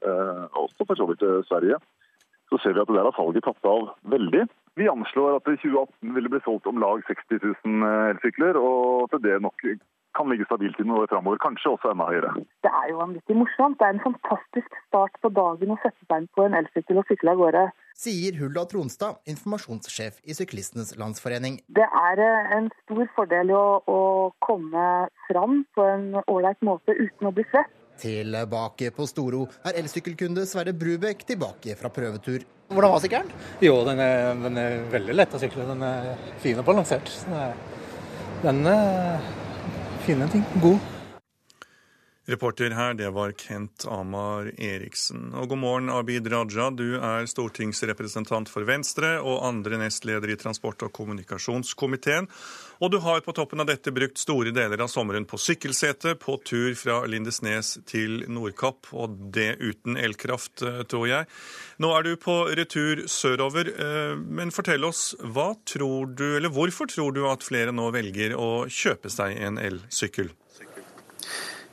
eh, også for så vidt eh, Sverige, så ser vi at der har salget tatt av veldig. Vi anslår at det i 2018 vil det bli solgt om lag 60 000 eh, elsykler, og at det nok kan ligge stabilt i noen år framover. Kanskje også enda høyere.
Det er jo vanvittig morsomt. Det er en fantastisk start på dagen å sette seg inn på en elsykkel og sykle av gårde.
Sier Hulda Tronstad, informasjonssjef i Syklistenes Landsforening.
Det er eh, en stor fordel å, å komme fram på en ålreit måte uten å bli svett.
Tilbake på Storo er elsykkelkunde Sverre Brubekk tilbake fra prøvetur.
Hvordan var sykkelen? Jo, den er, den er veldig lett å sykle. Den er fin og balansert. Den er fine ting. God.
Reporter her, det var Kent Amar Eriksen. Og god morgen, Abid Raja. Du er stortingsrepresentant for Venstre og andre nestleder i transport- og kommunikasjonskomiteen. Og du har på toppen av dette brukt store deler av sommeren på sykkelsete, på tur fra Lindesnes til Nordkapp, og det uten elkraft, eh, tror jeg. Nå er du på retur sørover, eh, men fortell oss, hva tror du, eller hvorfor tror du at flere nå velger å kjøpe seg en elsykkel?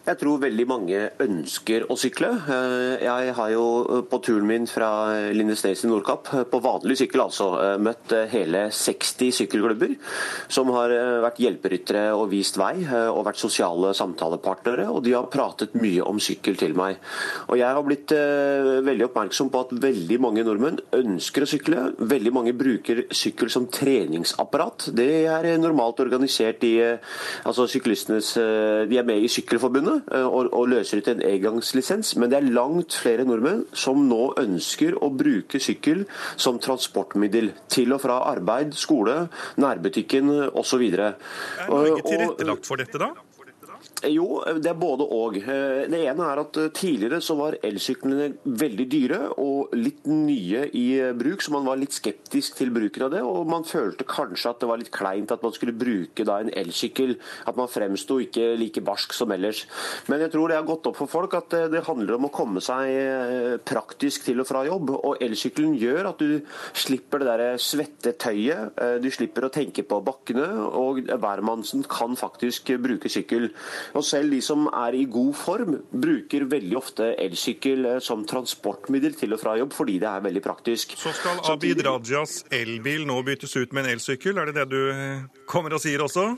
Jeg tror veldig mange ønsker å sykle. Eh, jeg har jo eh, på turen min fra Lindesnes til Nordkapp, eh, på vanlig sykkel altså, møtt hele 60 sykkelklubber som har vært hjelperyttere og vist vei, og vært sosiale samtalepartnere. Og de har pratet mye om sykkel til meg. Og jeg har blitt veldig oppmerksom på at veldig mange nordmenn ønsker å sykle. Veldig mange bruker sykkel som treningsapparat. Det er normalt organisert i altså syklistenes De er med i Sykkelforbundet. Eh, og, og løser ut en engangslisens, men det er langt flere nordmenn som nå ønsker å bruke sykkel som transportmiddel til og fra arbeid, skole, nærbutikken osv.
Er Norge tilrettelagt for dette, da?
Jo, det er både og. Eh, det ene er at eh, tidligere så var elsyklene veldig dyre og litt nye i bruk, så man var litt skeptisk til bruken av det. Og man følte kanskje at det var litt kleint at man skulle bruke da en elsykkel. At man fremsto ikke like barsk som ellers. Men jeg tror det har gått opp for folk at eh, det handler om å komme seg praktisk til og fra jobb. Og elsykkelen gjør at du slipper det der svette tøyet. Du slipper å tenke på bakkene, og hvermannsen kan faktisk bruke sykkel. Og selv de som er i god form, bruker veldig ofte elsykkel eh, som transportmiddel til og fra jobb, fordi det er veldig praktisk.
Så skal Abid Rajas elbil nå byttes ut med en elsykkel, er det det du eh, kommer og sier også?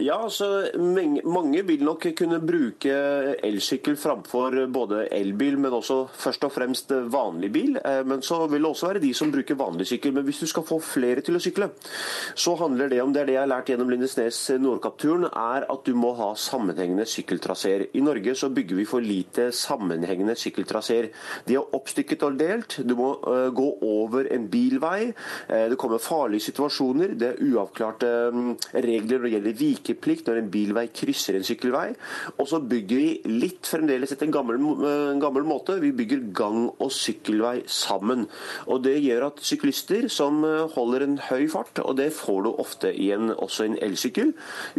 Ja, altså Mange vil nok kunne bruke elsykkel framfor både elbil, men også først og fremst vanlig bil. Eh, men så vil det også være de som bruker vanlig sykkel. Men hvis du skal få flere til å sykle, så handler det om det er det jeg har lært gjennom Lindesnes Nordkapp-turen, er at du må ha sammenhengende sykkeltraseer. I Norge så bygger vi for lite sammenhengende sykkeltraseer. De er oppstykket og delt. Du må uh, gå over en bilvei. Uh, det kommer farlige situasjoner. Det er uavklarte um, regler når det gjelder vikeplikt når en bilvei krysser en sykkelvei. Og så bygger vi litt fremdeles etter en gammel, en gammel måte. Vi bygger gang- og sykkelvei sammen. Og Det gjør at syklister som holder en høy fart, og det får du ofte i en, også en elsykkel,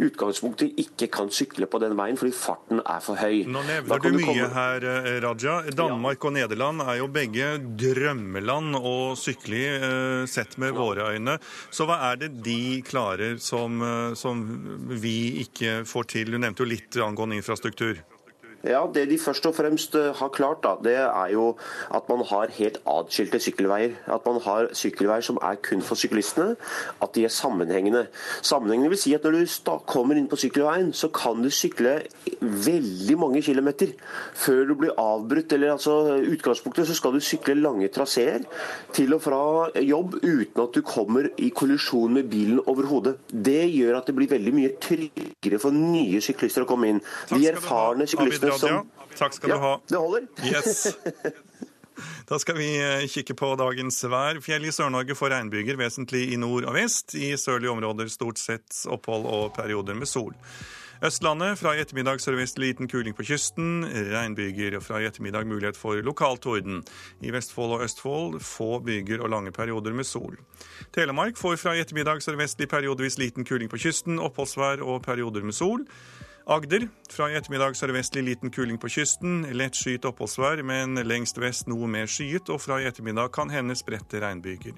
utgangspunktet ikke kan sykle på den veien fordi farten er for høy.
Nå nevner du mye komme... her, eh, Raja. Danmark ja. og Nederland er jo begge drømmeland å sykle i, eh, sett med våre øyne. Så hva er det de klarer som, eh, som vi ikke får til? Du nevnte jo litt angående infrastruktur.
Ja, Det de først og fremst eh, har klart, da, det er jo at man har helt atskilte sykkelveier. At man har sykkelveier som er kun for syklistene. At de er sammenhengende. Sammenhengende vil si at når du kommer inn på sykkelveien, så kan du sykle veldig mange kilometer før du blir avbrutt. eller altså utgangspunktet så skal du sykle lange traseer til og fra jobb uten at du kommer i kollisjon med bilen overhodet. Det gjør at det blir veldig mye tryggere for nye syklister å komme inn. De erfarne syklistene
Raja. Takk skal
ja,
du ha.
Det holder.
Yes. [LAUGHS] Da skal vi eh, kikke på dagens vær. Fjell i Sør-Norge får regnbyger, vesentlig i nord og vest. I sørlige områder stort sett opphold og perioder med sol. Østlandet fra i ettermiddag sørvest liten kuling på kysten. Regnbyger. Fra i ettermiddag mulighet for lokal torden. I Vestfold og Østfold få byger og lange perioder med sol. Telemark får fra i ettermiddag sørvestlig periodevis liten kuling på kysten. Oppholdsvær og perioder med sol. Agder. Fra i ettermiddag sørvestlig liten kuling på kysten. Lett skyet oppholdsvær, men lengst vest noe mer skyet, og fra i ettermiddag kan hende spredte regnbyger.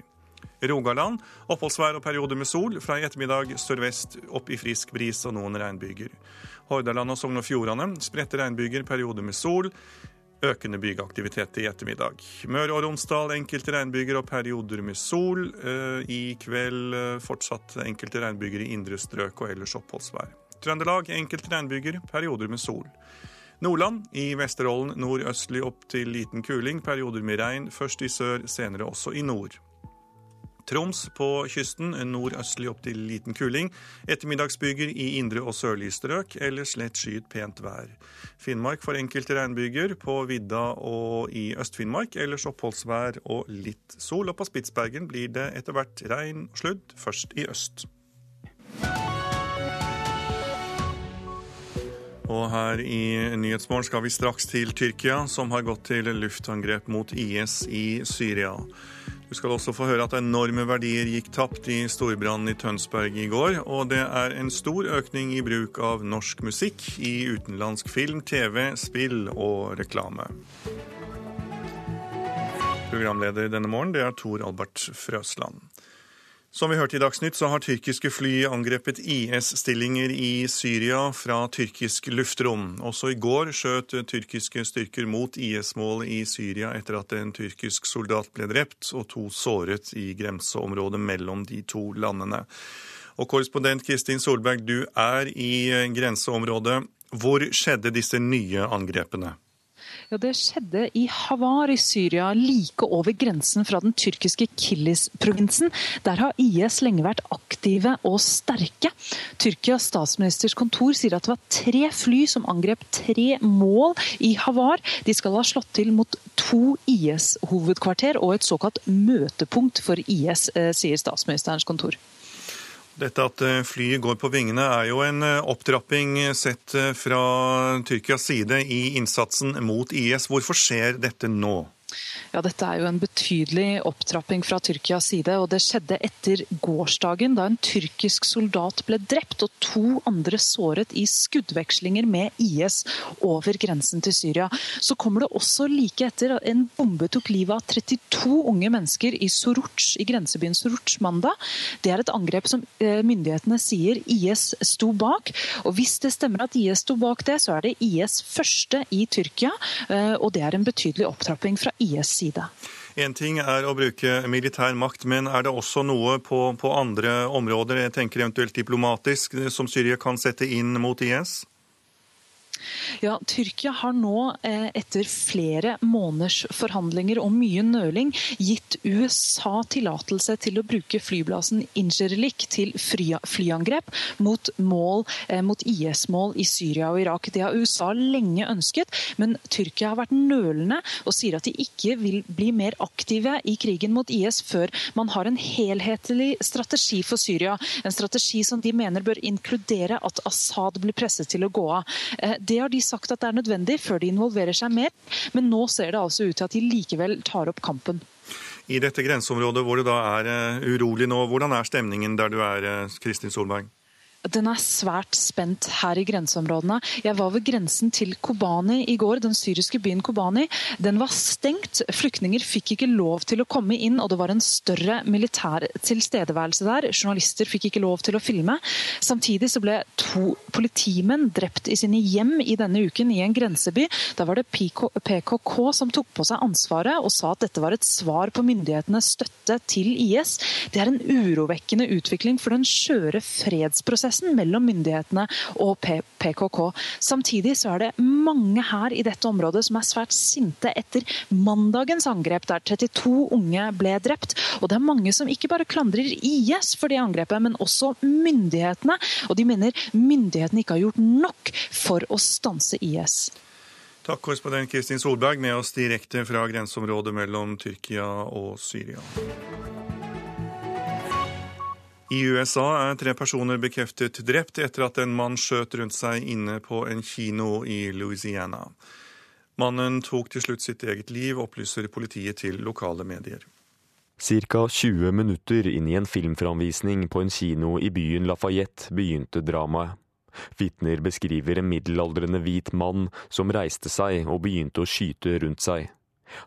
Rogaland oppholdsvær og perioder med sol. Fra i ettermiddag sørvest opp i frisk bris og noen regnbyger. Hordaland og Sogn og Fjordane spredte regnbyger, perioder med sol. Økende bygeaktivitet i ettermiddag. Møre og Romsdal enkelte regnbyger og perioder med sol. Eh, I kveld eh, fortsatt enkelte regnbyger i indre strøk og ellers oppholdsvær. Trøndelag enkelte regnbyger, perioder med sol. Nordland i Vesterålen nordøstlig opp til liten kuling, perioder med regn, først i sør, senere også i nord. Troms på kysten nordøstlig opp til liten kuling. Ettermiddagsbyger i indre og sørlige strøk, ellers lett skyet pent vær. Finnmark får enkelte regnbyger på vidda og i Øst-Finnmark, ellers oppholdsvær og litt sol. Og på Spitsbergen blir det etter hvert regn og sludd, først i øst. Og her i Nyhetsmorgen skal vi straks til Tyrkia, som har gått til luftangrep mot IS i Syria. Du skal også få høre at enorme verdier gikk tapt i storbrannen i Tønsberg i går. Og det er en stor økning i bruk av norsk musikk i utenlandsk film, TV, spill og reklame. Programleder denne morgen det er Tor Albert Frøsland. Som vi hørte i Dagsnytt, så har tyrkiske fly angrepet IS-stillinger i Syria fra tyrkisk luftrom. Også i går skjøt tyrkiske styrker mot IS-mål i Syria etter at en tyrkisk soldat ble drept og to såret i grenseområdet mellom de to landene. Og korrespondent Kristin Solberg, du er i grenseområdet. Hvor skjedde disse nye angrepene?
Ja, Det skjedde i Havar i Syria, like over grensen fra den tyrkiske Kilis-provinsen. Der har IS lenge vært aktive og sterke. Tyrkias statsministers kontor sier at det var tre fly som angrep tre mål i Havar. De skal ha slått til mot to IS-hovedkvarter og et såkalt møtepunkt for IS, eh, sier statsministerens kontor.
Dette at eh, flyet går på vingene er jo en eh, opptrapping sett eh, fra Tyrkias side i innsatsen mot IS. Hvorfor skjer dette nå?
Ja, Dette er jo en betydelig opptrapping fra Tyrkias side. og Det skjedde etter gårsdagen, da en tyrkisk soldat ble drept og to andre såret i skuddvekslinger med IS over grensen til Syria. Så kommer det også like etter at en bombe tok livet av 32 unge mennesker i Soruch, i grensebyen Soruch mandag. Det er et angrep som eh, myndighetene sier IS sto bak. og Hvis det stemmer at IS sto bak det, så er det IS første i Tyrkia. Eh, og det er en betydelig opptrapping fra IS side.
En ting er å bruke militær makt, men er det også noe på, på andre områder, jeg tenker eventuelt diplomatisk, som Syria kan sette inn mot IS?
Ja, Tyrkia har nå, eh, etter flere måneders forhandlinger og mye nøling, gitt USA tillatelse til å bruke flyplassen Ingerlik til flyangrep mot, mål, eh, mot IS-mål i Syria og Irak. Det har USA lenge ønsket, men Tyrkia har vært nølende og sier at de ikke vil bli mer aktive i krigen mot IS før man har en helhetlig strategi for Syria. En strategi som de mener bør inkludere at Assad blir presset til å gå av. Det har de sagt at det er nødvendig før de involverer seg mer, men nå ser det altså ut til at de likevel tar opp kampen.
I dette grenseområdet hvor det da er eh, urolig nå, hvordan er stemningen der du er, eh, Kristin Solberg?
Den er svært spent her i grenseområdene. Jeg var ved grensen til Kobani i går, den syriske byen Kobani. Den var stengt. Flyktninger fikk ikke lov til å komme inn, og det var en større militær tilstedeværelse der. Journalister fikk ikke lov til å filme. Samtidig så ble to politimenn drept i sine hjem i denne uken i en grenseby. Da var det PKK som tok på seg ansvaret og sa at dette var et svar på myndighetenes støtte til IS. Det er en urovekkende utvikling for den skjøre fredsprosessen prosessen mellom myndighetene og PKK. Samtidig så er det mange her i dette området som er svært sinte etter mandagens angrep, der 32 unge ble drept. Og det er mange som ikke bare klandrer IS for det angrepet, men også myndighetene. Og de mener myndighetene ikke har gjort nok for å stanse IS.
Takk, korrespondent Kristin Solberg, med oss direkte fra grenseområdet mellom Tyrkia og Syria. I USA er tre personer bekreftet drept etter at en mann skjøt rundt seg inne på en kino i Louisiana. Mannen tok til slutt sitt eget liv, opplyser politiet til lokale medier.
Ca. 20 minutter inn i en filmframvisning på en kino i byen Lafayette begynte dramaet. Vitner beskriver en middelaldrende hvit mann som reiste seg og begynte å skyte rundt seg.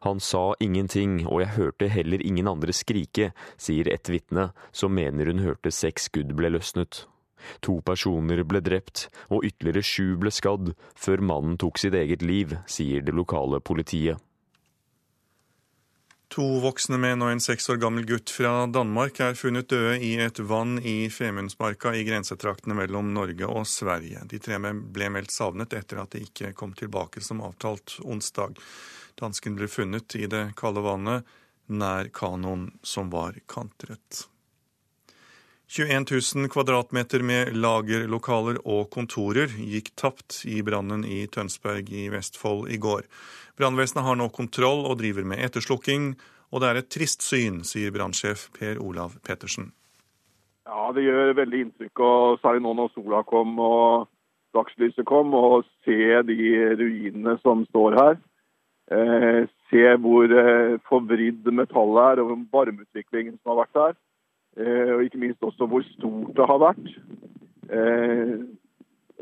Han sa ingenting, og jeg hørte heller ingen andre skrike, sier et vitne, som mener hun hørte seks skudd ble løsnet. To personer ble drept, og ytterligere sju ble skadd, før mannen tok sitt eget liv, sier det lokale politiet.
To voksne menn og en seks år gammel gutt fra Danmark er funnet døde i et vann i Femundsmarka i grensetraktene mellom Norge og Sverige. De tre ble meldt savnet etter at de ikke kom tilbake som avtalt onsdag. Dansken ble funnet i det kalde vannet nær kanoen som var kantret. 21 000 kvadratmeter med lagerlokaler og kontorer gikk tapt i brannen i Tønsberg i Vestfold i går. Brannvesenet har nå kontroll og driver med etterslukking, og det er et trist syn, sier brannsjef Per Olav Pettersen.
Ja, det gjør veldig inntrykk, og særlig nå når sola kom og dagslyset kom, og se de ruinene som står her. Eh, se hvor eh, forvridd metallet er, og varmeutviklingen som har vært der. Eh, og ikke minst også hvor stort det har vært.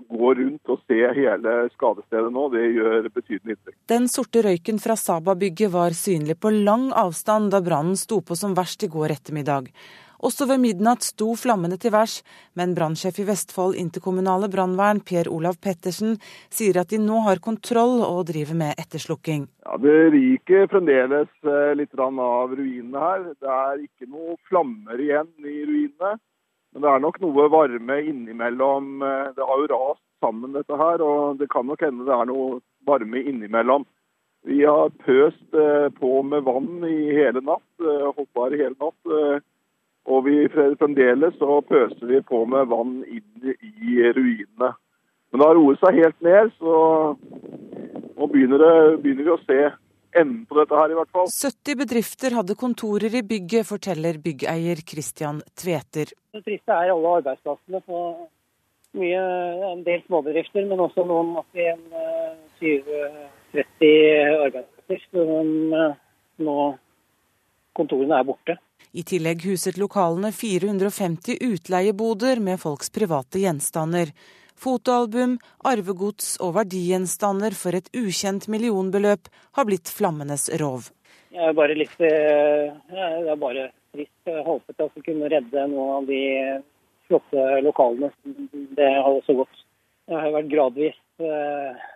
Gå rundt og se hele skadestedet nå, det gjør betydelig inntrykk.
Den sorte røyken fra Saba-bygget var synlig på lang avstand da brannen sto på som verst i går ettermiddag. Også ved midnatt sto flammene til værs, men brannsjef i Vestfold interkommunale brannvern Per Olav Pettersen sier at de nå har kontroll og driver med etterslukking.
Ja, Det ryker fremdeles eh, litt av ruinene her. Det er ikke noe flammer igjen i ruinene. Men det er nok noe varme innimellom. Eh, det har jo rast sammen dette her, og det kan nok hende det er noe varme innimellom. Vi har pøst eh, på med vann i hele natt, på her i hele natt. Og vi fremdeles så pøser vi på med vann inn i ruinene. Men det har roet seg helt ned, så nå begynner, det, begynner vi å se enden på dette her, i hvert fall.
70 bedrifter hadde kontorer i bygget, forteller byggeier Christian Tveter.
Det triste er alle arbeidsplassene på mye, en del småbedrifter, men også noen oppi en 20-30 eh, arbeidsplasser. Som eh, nå kontorene er borte.
I tillegg huset lokalene 450 utleieboder med folks private gjenstander. Fotoalbum, arvegods og verdigjenstander for et ukjent millionbeløp har blitt flammenes rov.
Jeg er bare litt eh, Det er bare trist. Håpet at vi kunne redde noen av de flotte lokalene. Det har også gått. Det har vært gradvis eh,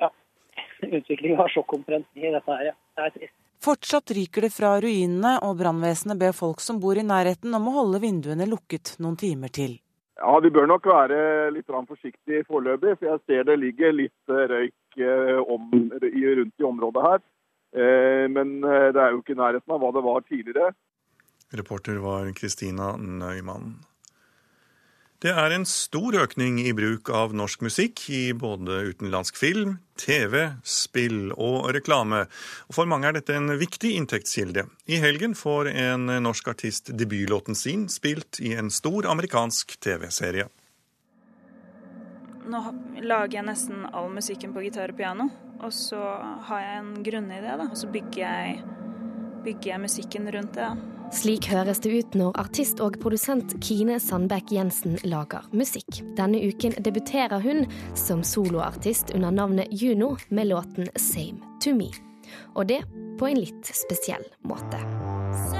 ja, [LAUGHS] utvikling av sjokkomtrent i dette her. Ja. Det er trist.
Fortsatt ryker det fra ruinene, og brannvesenet ber folk som bor i nærheten om å holde vinduene lukket noen timer til.
Ja, Vi bør nok være litt forsiktige foreløpig, for jeg ser det ligger litt røyk om, rundt i området her. Men det er jo ikke i nærheten av hva det var tidligere.
Reporter var Kristina Nøymann. Det er en stor økning i bruk av norsk musikk i både utenlandsk film, TV, spill og reklame. For mange er dette en viktig inntektskilde. I helgen får en norsk artist debutlåten sin spilt i en stor amerikansk TV-serie.
Nå lager jeg nesten all musikken på gitar og piano, og så har jeg en grunnidé, da, og så bygger jeg, bygger jeg musikken rundt det. da.
Slik høres det ut når artist og produsent Kine Sandbekk Jensen lager musikk. Denne uken debuterer hun som soloartist under navnet Juno med låten 'Same To Me'. Og det på en litt spesiell måte.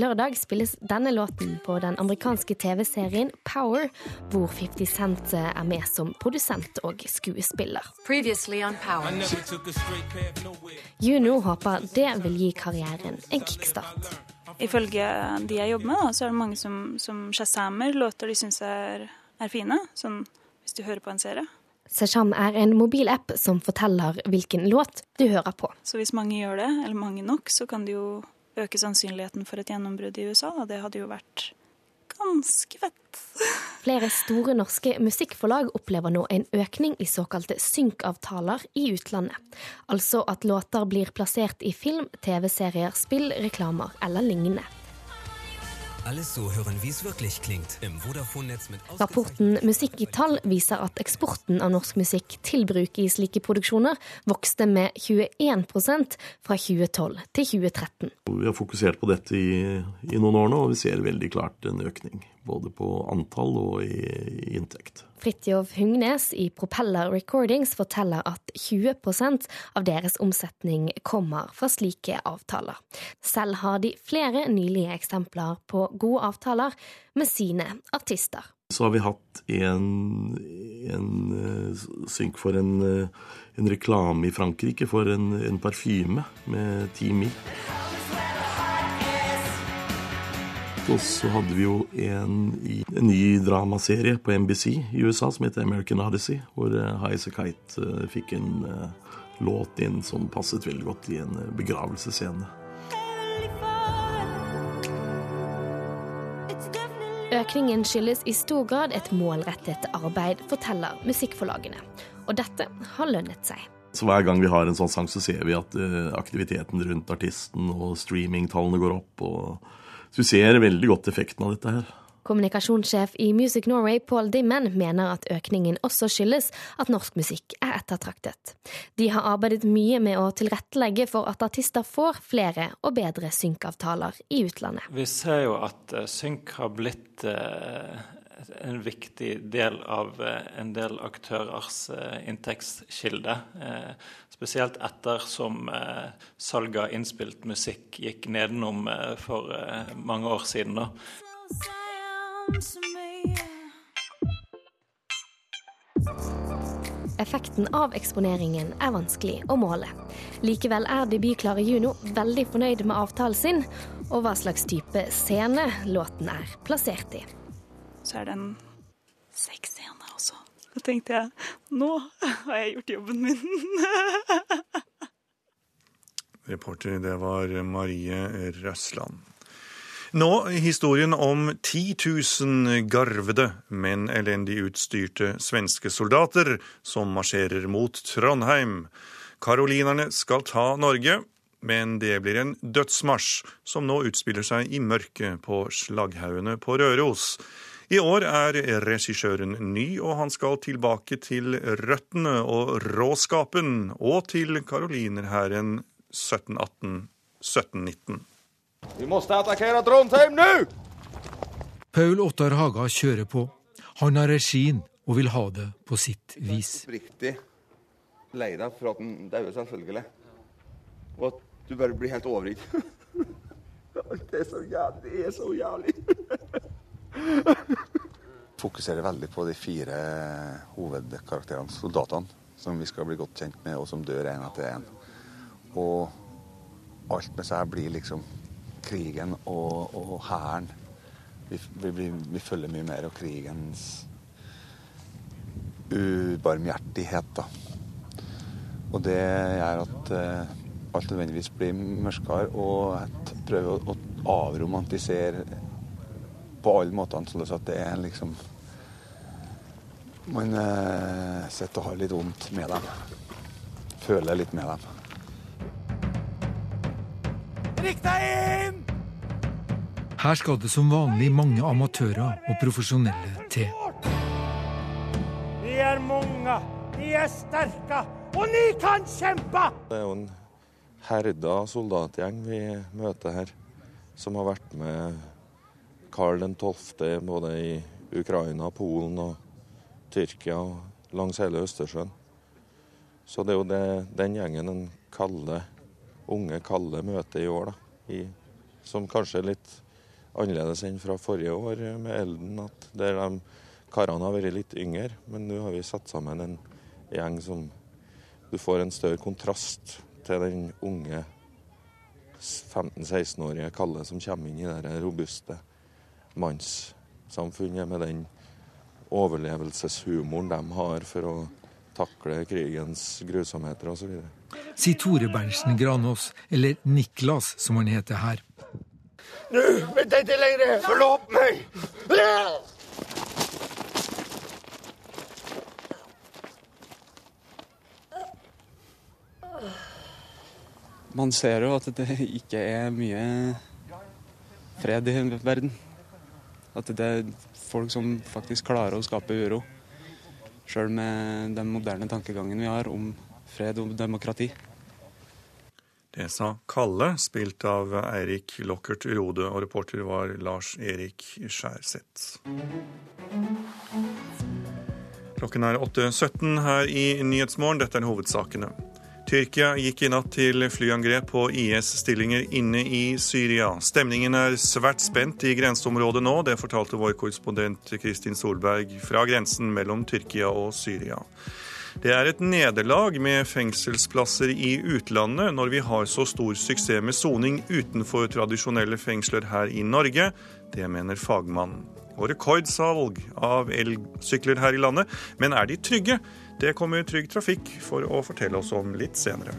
Lørdag spilles denne låten på den amerikanske TV-serien Power, hvor 50 Cent er med som produsent og skuespiller. Juno håper det vil gi karrieren en kickstart.
Ifølge de jeg jobber med, så er det mange som, som shazamer låter de syns er, er, fine. Sånn hvis du hører på en serie.
Sesham er en mobilapp som forteller hvilken låt du hører på.
Så hvis mange gjør det, eller mange nok, så kan du jo øke sannsynligheten for et gjennombrudd i USA, og det hadde jo vært ganske fett. [LAUGHS]
Flere store norske musikkforlag opplever nå en økning i såkalte synkavtaler i utlandet. Altså at låter blir plassert i film, TV-serier, spill, reklamer eller lignende. Rapporten Musikk i tall viser at eksporten av norsk musikk til bruk i slike produksjoner vokste med 21% fra 2012 til 2013.
Vi har fokusert på dette i, i noen år nå, og vi ser veldig klart en økning. Både på antall og i, inntekt.
Fridtjof Hungnes i Propeller Recordings forteller at 20% av deres omsetning kommer fra slike avtaler. Selv har de flere nylige eksempler på gode avtaler med sine artister.
Så har vi hatt en, en uh, synk for en, uh, en, reklame i Frankrike for en, en parfyme med Team Me. Og så hadde vi jo en, en ny dramaserie på NBC i USA som heter American Odyssey, hvor uh, Kite uh, fikk en uh, låt inn som passet veldig godt i en begravelsesscene.
Økningen skyldes i stor grad et målrettet arbeid, forteller musikkforlagene. Og dette har lønnet seg.
Så Hver gang vi har en sånn sang, så ser vi at aktiviteten rundt artisten og streamingtallene går opp. og så vi ser veldig godt effekten av dette her.
Kommunikasjonssjef i Music Norway, Paul Dimmen, mener at økningen også skyldes at norsk musikk er ettertraktet. De har arbeidet mye med å tilrettelegge for at artister får flere og bedre synkavtaler i utlandet.
Vi ser jo at eh, synk har blitt eh, en viktig del av eh, en del aktørers inntektskilde. Spesielt etter som eh, salget av innspilt musikk gikk nedenom eh, for eh, mange år siden.
Effekten av eksponeringen er vanskelig å måle. Likevel er debutklare Juno veldig fornøyd med avtalen sin, og hva slags type scene låten er plassert i.
Så er det en sexscene Da tenkte jeg nå har jeg gjort jobben min. [LAUGHS]
Reporter, det var Marie Røsland. Nå historien om 10 000 garvede, men elendig utstyrte svenske soldater som marsjerer mot Trondheim. Karolinerne skal ta Norge, men det blir en dødsmarsj som nå utspiller seg i mørket på slagghaugene på Røros. I år er regissøren ny, og han skal tilbake til røttene og råskapen, og til karolinerhæren 1718-1719.
Vi må attakkere Trondheim nå!
Paul Ottar Haga kjører på. Han har regien og vil ha det på sitt vis.
Oppriktig lei deg for at den dauer, selvfølgelig. Og at du bare blir helt overgitt. [LAUGHS] det er så jævlig. Det er så jævlig.
Fokuserer veldig på de fire hovedkarakterene, soldatene, som vi skal bli godt kjent med, og som dør én etter én. Og alt med seg blir liksom krigen og hæren vi, vi, vi, følger mye mer av krigens ubarmhjertighet. da. Og det gjør at eh, alt nødvendigvis blir mørkere, og jeg prøver å, å avromantisere på alle måter annerledes at det er liksom Man eh, sitter og har litt vondt med dem. Føler litt med dem.
Rikk deg inn! Her skal det som vanlig mange amatører og profesjonelle til.
Vi er mange, vi er sterke, og ni kan kjempe!
Det er jo en herda soldatgjeng vi møter her, som har vært med Karl 12. både i Ukraina, Polen og Tyrkia og langs hele Østersjøen. Så det er jo det, den gjengen den kalde, unge kalde møter i år, da. I, som kanskje er litt annerledes enn fra forrige år med Elden. at Der de karene har vært litt yngre, men nå har vi satt sammen en gjeng som Du får en større kontrast til den unge 15-16-årige Kalle som kommer inn i det robuste mannssamfunnet med den overlevelseshumoren de har for å takle krigens grusomheter osv
sier Tore Berntsen Granås, eller Niklas som han heter her.
Nå vet jeg ikke lenger. Forlåt meg!
Man ser jo at det ikke er mye fred i verden. At det er folk som faktisk klarer å skape uro. Sjøl med den moderne tankegangen vi har om fred og demokrati.
Det sa Kalle, spilt av Eirik Lockert Rode, og reporter var Lars Erik Skjærseth. Klokken er 8.17 her i Nyhetsmorgen. Dette er hovedsakene. Tyrkia gikk i natt til flyangrep på IS-stillinger inne i Syria. Stemningen er svært spent i grenseområdet nå, det fortalte vår korrespondent Kristin Solberg fra grensen mellom Tyrkia og Syria. Det er et nederlag med fengselsplasser i utlandet når vi har så stor suksess med soning utenfor tradisjonelle fengsler her i Norge. Det mener fagmannen. Og rekordsalg av elsykler her i landet. Men er de trygge? Det kommer Trygg Trafikk for å fortelle oss om litt senere.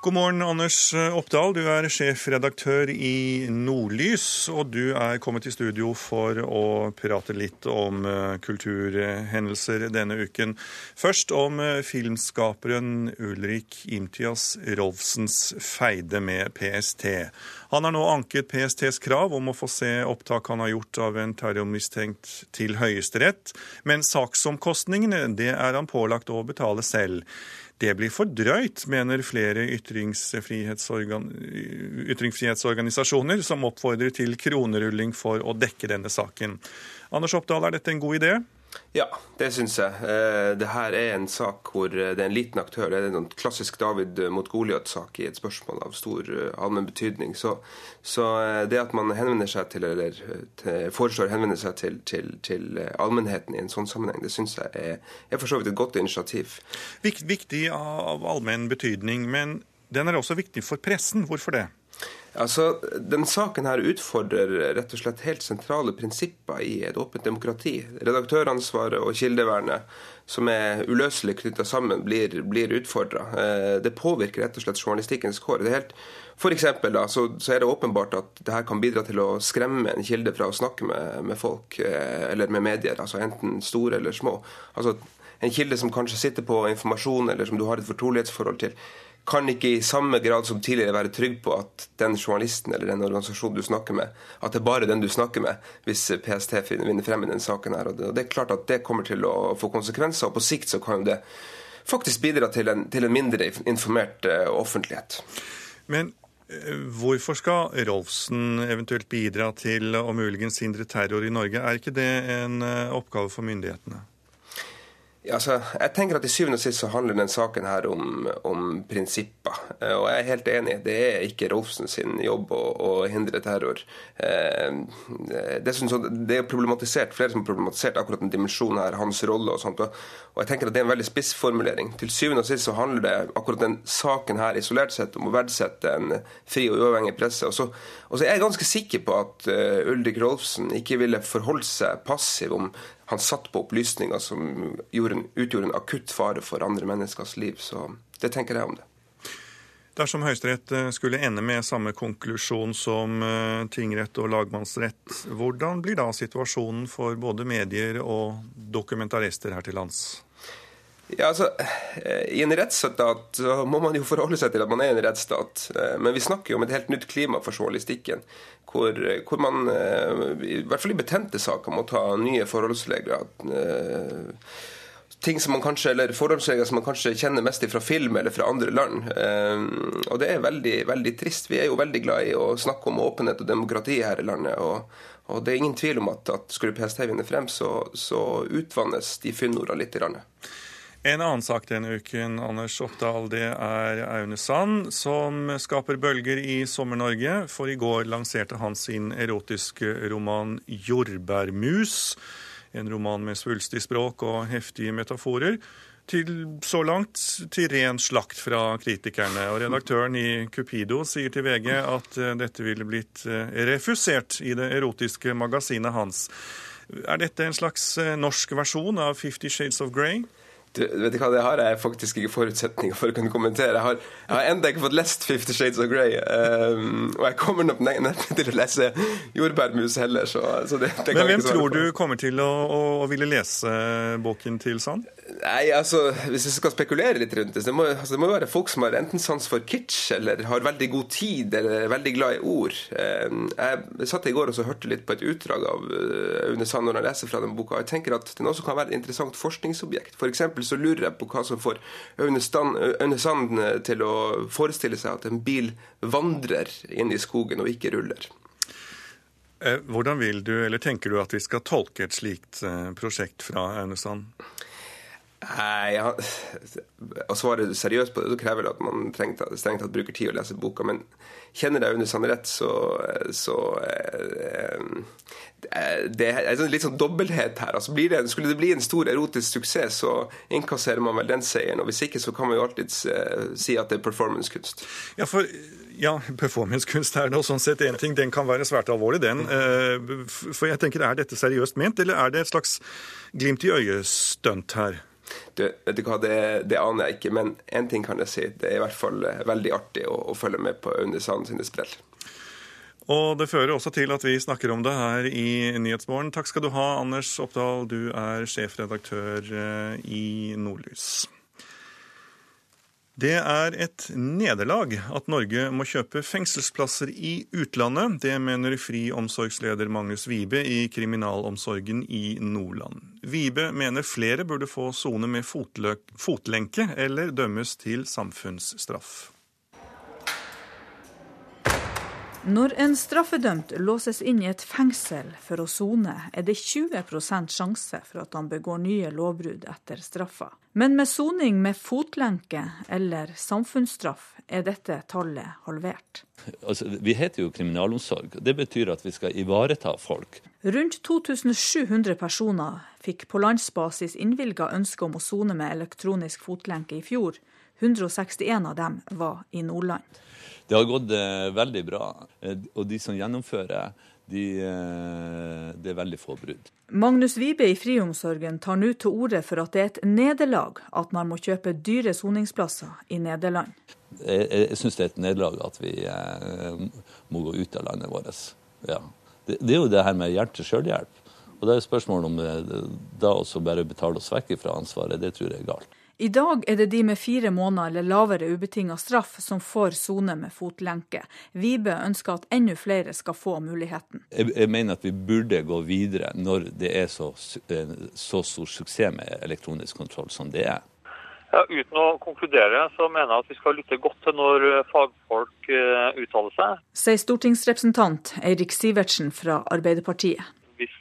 God morgen, Anders Oppdal. Du er sjefredaktør i Nordlys, og du er kommet i studio for å prate litt om eh, kulturhendelser denne uken. Først om eh, filmskaperen Ulrik Imtias Rolfsens feide med PST. Han har nå anket PSTs krav om å få se opptak han har gjort av en terrormistenkt til Høyesterett, men saksomkostningene det er han pålagt å betale selv. Det blir for drøyt, mener flere ytringsfrihetsorganisasjoner, som oppfordrer til kronerulling for å dekke denne saken. Anders Oppdal, er dette en god idé?
Ja, det syns jeg. Eh, det her er en sak hvor det er en liten aktør. Det er en klassisk David mot Goliat-sak i et spørsmål av stor eh, allmenn betydning. Så, så, eh, det at man henvender seg til, eller til, foreslår å henvende seg til, til, til, allmennheten i en sånn sammenheng, det syns jeg er, er for så vidt et godt initiativ.
Viktig av allmenn betydning, men den er også viktig for pressen. Hvorfor det?
Altså, den saken her utfordrer rett og slett helt sentrale prinsipper i et åpent demokrati. Redaktøransvaret og kildevernet, som er uløselig knytta sammen, blir, blir utfordra. Eh, det påvirker rett og slett journalistikkens kår. Det er helt, for eksempel, da, så, så, er det åpenbart at det her kan bidra til å skremme en kilde fra å snakke med, med folk eh, eller med medier, altså enten store eller små. Altså, en kilde som kanskje sitter på informasjon, eller som du har et fortrolighetsforhold til kan ikke i samme grad som tidligere være trygg på at den journalisten eller den organisasjonen du snakker med, at det er bare den du snakker med, hvis PST vinner frem i den saken. her. Og det er klart at det kommer til å få konsekvenser, og på sikt så kan jo det faktisk bidra til en, til en mindre informert uh, offentlighet.
Men uh, hvorfor skal Rolfsen eventuelt bidra til å muligens hindre terror i Norge? Er ikke det en uh, oppgave for myndighetene?
Altså, jeg tenker at Til syvende og sist så handler den saken her om, om, prinsipper. Eh, og jeg er helt enig. Det er ikke Rolfsen sin jobb å, å hindre terror. Eh, det, det, er problematisert, flere som har problematisert akkurat den dimensjonen her, hans rolle og sånt. Og jeg tenker at det er en veldig spissformulering. Til syvende og sist så handler det akkurat den saken her isolert sett om å verdsette en fri og uavhengig presse. Og så, og så er jeg ganske sikker på at uh, Ulrik Rolfsen ikke ville forholdt seg passiv om han satt på opplysninger som en, utgjorde en akutt fare for andre menneskers liv. Så det tenker jeg om det.
Dersom Høyesterett eh, skulle ende med samme konklusjon som eh, tingrett og lagmannsrett, hvordan blir da situasjonen for både medier og dokumentarister her til lands?
Ja, altså, eh, I en rettsstat så må man jo forholde seg til at man er en rettsstat. Men vi snakker jo om et helt nytt klima for journalistikken hvor, hvor, man, eh, i hvert fall i betente saker, må ta nye forholdsregler. Eh, ting som man kanskje, eller Forholdsregler som man kanskje kjenner mest fra film eller fra andre land. Eh, og det er veldig, veldig trist. Vi er jo veldig glad i å snakke om åpenhet og demokrati her i landet. og, og det er ingen tvil om at, at skulle PST vinne frem, så, så utvannes de fyndordene litt. I landet.
En annen sak denne uken, Anders Oppdal, det er Aune Sand, som skaper bølger i Sommer-Norge. For i går lanserte han sin erotiske roman 'Jordbærmus'. En roman med svulstig språk og heftige metaforer. Til, så langt til ren slakt fra kritikerne. Og redaktøren i Cupido sier til VG at eh, dette ville blitt eh, refusert i det erotiske magasinet hans. Er dette en slags eh, norsk versjon av Fifty Shades of Grey?
Du, vet du hva, Det har jeg faktisk ikke forutsetninger for å kunne kommentere. Jeg har, jeg har enda ikke fått lest Fifty Shades of Grey. Um, og jeg kommer nok neppe til å lese Jordbærmus heller. Så, så det, det
Men hvem tror du kommer til å, å, å ville lese boken til Sand?
Nei, altså, Hvis jeg skal spekulere litt rundt det, så det må altså, det må være folk som har enten sans for kitsch, eller har veldig god tid, eller er veldig glad i ord. Ehm, jeg satt i går og så hørte litt på et utdrag av eh, Aune Sand når han leser fra den boka. Jeg tenker at den også kan være et interessant forskningsobjekt. For så lurer jeg på hva som får Aune Sand eh, til å forestille seg at en bil vandrer inn i skogen og ikke ruller.
Eh, hvordan vil du, eller tenker du at vi skal tolke et slikt prosjekt fra Aune Sand?
Nei, ja, Å svare seriøst på det, så krever det at man strengt tatt bruker tid å lese boka. Men kjenner jeg under sann rett, så, så eh, Det er en litt sånn dobbelthet her. Altså det, skulle det bli en stor erotisk suksess, så innkasserer man vel den seieren. Og hvis ikke, så kan man jo alltid eh, si at det er performancekunst.
Ja, for ja, performancekunst er nå sånn sett én ting. Den kan være svært alvorlig, den. Eh, for jeg tenker, Er dette seriøst ment, eller er det et slags glimt i øyet-stunt her?
Du, vet du hva, det, det, aner jeg ikke, men én ting kan jeg si. Det er i hvert fall eh, veldig artig å, å følge med på Aune sine sprell.
Og det fører også til at vi snakker om det her i Nyhetsmorgen. Takk skal du ha, Anders Oppdal. Du er sjefredaktør eh, i Nordlys. Det er et nederlag at Norge må kjøpe fengselsplasser i utlandet. Det mener friomsorgsleder Magnus Wibe i kriminalomsorgen i Nordland. Wibe mener flere burde få sone med fotlenke eller dømmes til samfunnsstraff.
Når en straffedømt låses inn i et fengsel for å sone, er det 20% sjanse for at han begår nye lovbrudd etter straffa. Men med soning med fotlenke eller samfunnsstraff er dette tallet halvert.
Altså, vi heter jo kriminalomsorg. Det betyr at vi skal ivareta folk.
Rundt 2700 personer fikk på landsbasis innvilga ønske om å sone med elektronisk fotlenke i fjor. 161 av dem var i Nordland.
Det har gått eh, veldig bra. Eh, og de som gjennomfører, de, eh, det er veldig få brudd.
Magnus Wibe i Friomsorgen tar nå til orde for at det er et nederlag at man må kjøpe dyre soningsplasser i Nederland.
Jeg, jeg syns det er et nederlag at vi må gå ut av landet vårt. Ja. Det, det, er jo det her med hjelp til sjølhjelp. Og det er spørsmålet om da også bare betale oss vekk fra ansvaret. Det tror jeg er galt.
I dag er det de med fire måneder eller lavere ubetinga straff som får sone med fotlenke. Vibe ønsker at enda flere skal få muligheten.
Jeg, jeg mener at vi burde gå videre når det er så, eh, så stor suksess med elektronisk kontroll som det er.
Ja, uten å konkludere, så mener jeg at vi skal lytte godt til når fagfolk uh, uttaler seg.
Sier stortingsrepresentant Eirik Sivertsen fra Arbeiderpartiet.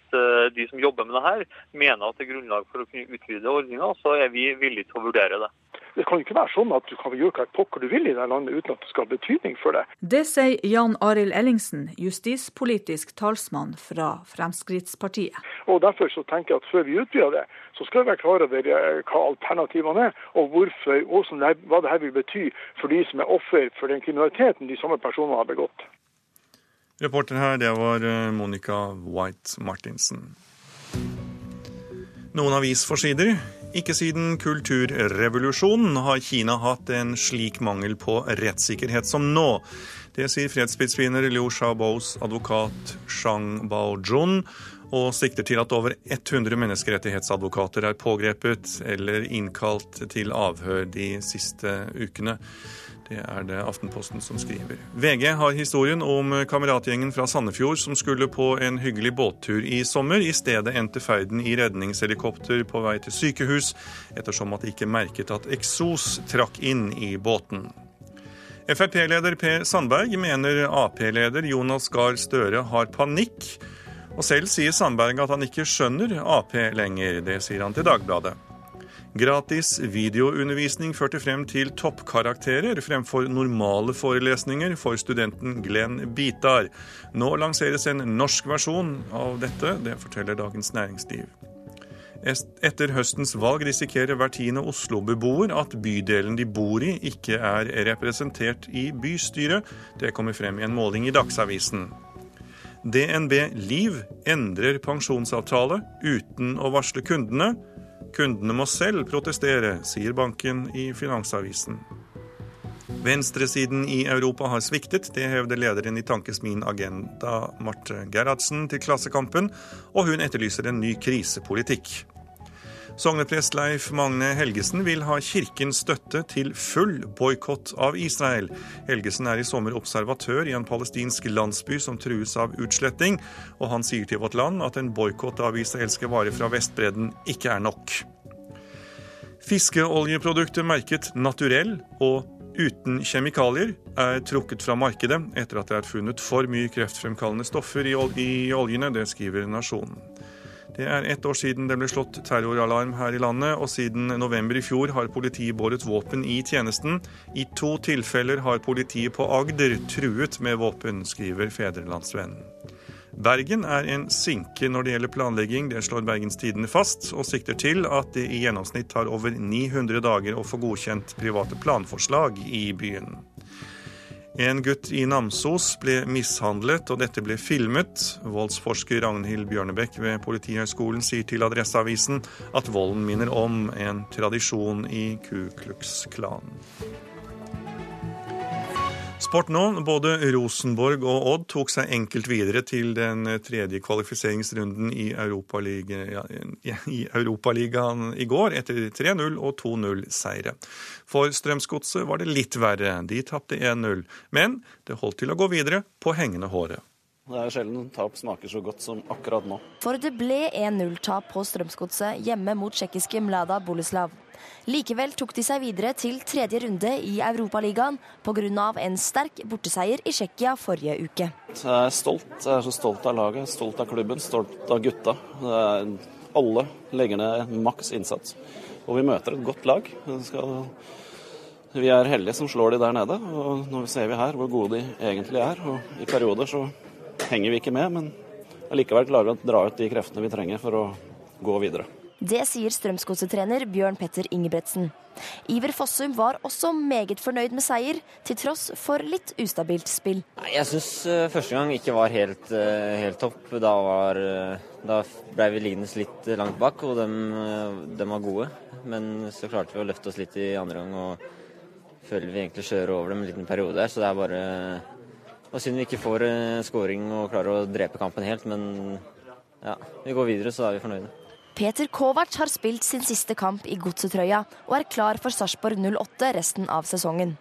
Hvis eh, de som jobber med det her, mener at det er grunnlag for å kunne utvide ordninga, så er vi villige til å vurdere det.
Det kan ikke være sånn at du kan gjøre hva pokker du vil i det landet uten at det skal ha betydning for det.
Det sier Jan Arild Ellingsen, justispolitisk talsmann fra Fremskrittspartiet.
Og Derfor så tenker jeg at før vi utvider det, så skal vi være klar over eh, hva alternativene er, og hvorfor, og hva dette vil bety for de som er offer for den kriminaliteten de samme personene har begått.
Reporter her, det var eh, Monica White Martinsen. Noen avisforsider. Ikke siden kulturrevolusjonen har Kina hatt en slik mangel på rettssikkerhet som nå. Det sier fredsprisvinner Liu Xiaobos advokat Shang Baojun, og sikter til at over 100 menneskerettighetsadvokater er pågrepet eller innkalt til avhør de siste ukene. Det er det Aftenposten som skriver. VG har historien om kameratgjengen fra Sandefjord som skulle på en hyggelig båttur i sommer. I stedet endte ferden i redningshelikopter på vei til sykehus, ettersom at de ikke merket at eksos trakk inn i båten. Frp-leder Per Sandberg mener Ap-leder Jonas Gahr Støre har panikk. Og selv sier Sandberg at han ikke skjønner Ap lenger. Det sier han til Dagbladet. Gratis videoundervisning førte frem til toppkarakterer fremfor normale forelesninger for studenten Glenn Bitar. Nå lanseres en norsk versjon av dette, det forteller Dagens Næringsliv. Etter høstens valg risikerer hver tiende Oslo-beboer at bydelen de bor i, ikke er representert i bystyret. Det kommer frem i en måling i Dagsavisen. DNB Liv endrer pensjonsavtale uten å varsle kundene. Kundene må selv protestere, sier banken i Finansavisen. Venstresiden i Europa har sviktet, det hevder lederen i Tankesmien Agenda, Marte Gerhardsen, til Klassekampen, og hun etterlyser en ny krisepolitikk. Sogneprest Leif Magne Helgesen vil ha kirkens støtte til full boikott av Israel. Helgesen er i sommer observatør i en palestinsk landsby som trues av utsletting, og han sier til Vårt Land at en boikott av israelske varer fra Vestbredden ikke er nok. Fiskeoljeproduktet merket naturell og uten kjemikalier er trukket fra markedet etter at det er funnet for mye kreftfremkallende stoffer i oljene. Det skriver Nasjonen. Det er ett år siden det ble slått terroralarm her i landet, og siden november i fjor har politiet båret våpen i tjenesten. I to tilfeller har politiet på Agder truet med våpen, skriver Fedrelandsvennen. Bergen er en sinke når det gjelder planlegging, det slår Bergens Tidende fast, og sikter til at det i gjennomsnitt tar over 900 dager å få godkjent private planforslag i byen. En gutt i Namsos ble mishandlet, og dette ble filmet. Voldsforsker Ragnhild Bjørnebekk ved Politihøgskolen sier til Adresseavisen at volden minner om en tradisjon i Ku Klux Klan. Sport nå. Både Rosenborg og Odd tok seg enkelt videre til den tredje kvalifiseringsrunden i Europaligaen i, Europa i går, etter 3-0 og 2-0-seire. For Strømsgodset var det litt verre. De tapte 1-0. Men det holdt til å gå videre på hengende håret.
Det er sjelden tap smaker så godt som akkurat nå.
For det ble 1-0-tap på Strømsgodset hjemme mot tsjekkiske Mlada Boleslav. Likevel tok de seg videre til tredje runde i Europaligaen pga. en sterk borteseier i Tsjekkia forrige uke.
Jeg er stolt. Jeg er så stolt av laget, stolt av klubben, stolt av gutta. alle legger ned maks innsats. Og vi møter et godt lag. Vi er heldige som slår de der nede. Og nå ser vi her hvor gode de egentlig er. Og i perioder så henger vi ikke med, men allikevel klarer vi å dra ut de kreftene vi trenger for å gå videre.
Det sier Strømsgodset-trener Bjørn Petter Ingebretsen. Iver Fossum var også meget fornøyd med seier, til tross for litt ustabilt spill.
Jeg syns uh, første gang ikke var helt, uh, helt topp. Da, var, uh, da ble vi liggende litt langt bak, og dem, var gode. Men så klarte vi å løfte oss litt i andre gang og føler vi egentlig kjører over dem en liten periode her. Så det er bare og synd vi ikke får scoring og klarer å drepe kampen helt, men ja, vi går videre, så er vi fornøyde.
Peter Kovac har spilt sin siste kamp i godsetrøya og er klar for Sarpsborg 08 resten av sesongen.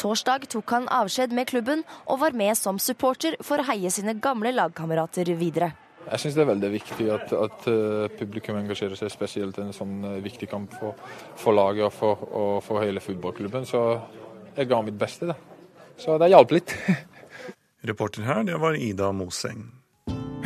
Torsdag tok han avskjed med klubben og var med som supporter for å heie sine gamle lagkamerater videre.
Jeg syns det er veldig viktig at, at, eh, publikum engasjerer seg spesielt i en sånn eh, viktig kamp for, for laget og for, og for hele fotballklubben. Så jeg ga mitt beste, da. Så det hjalp litt. [LAUGHS]
Reporter her, det var Ida Moseng.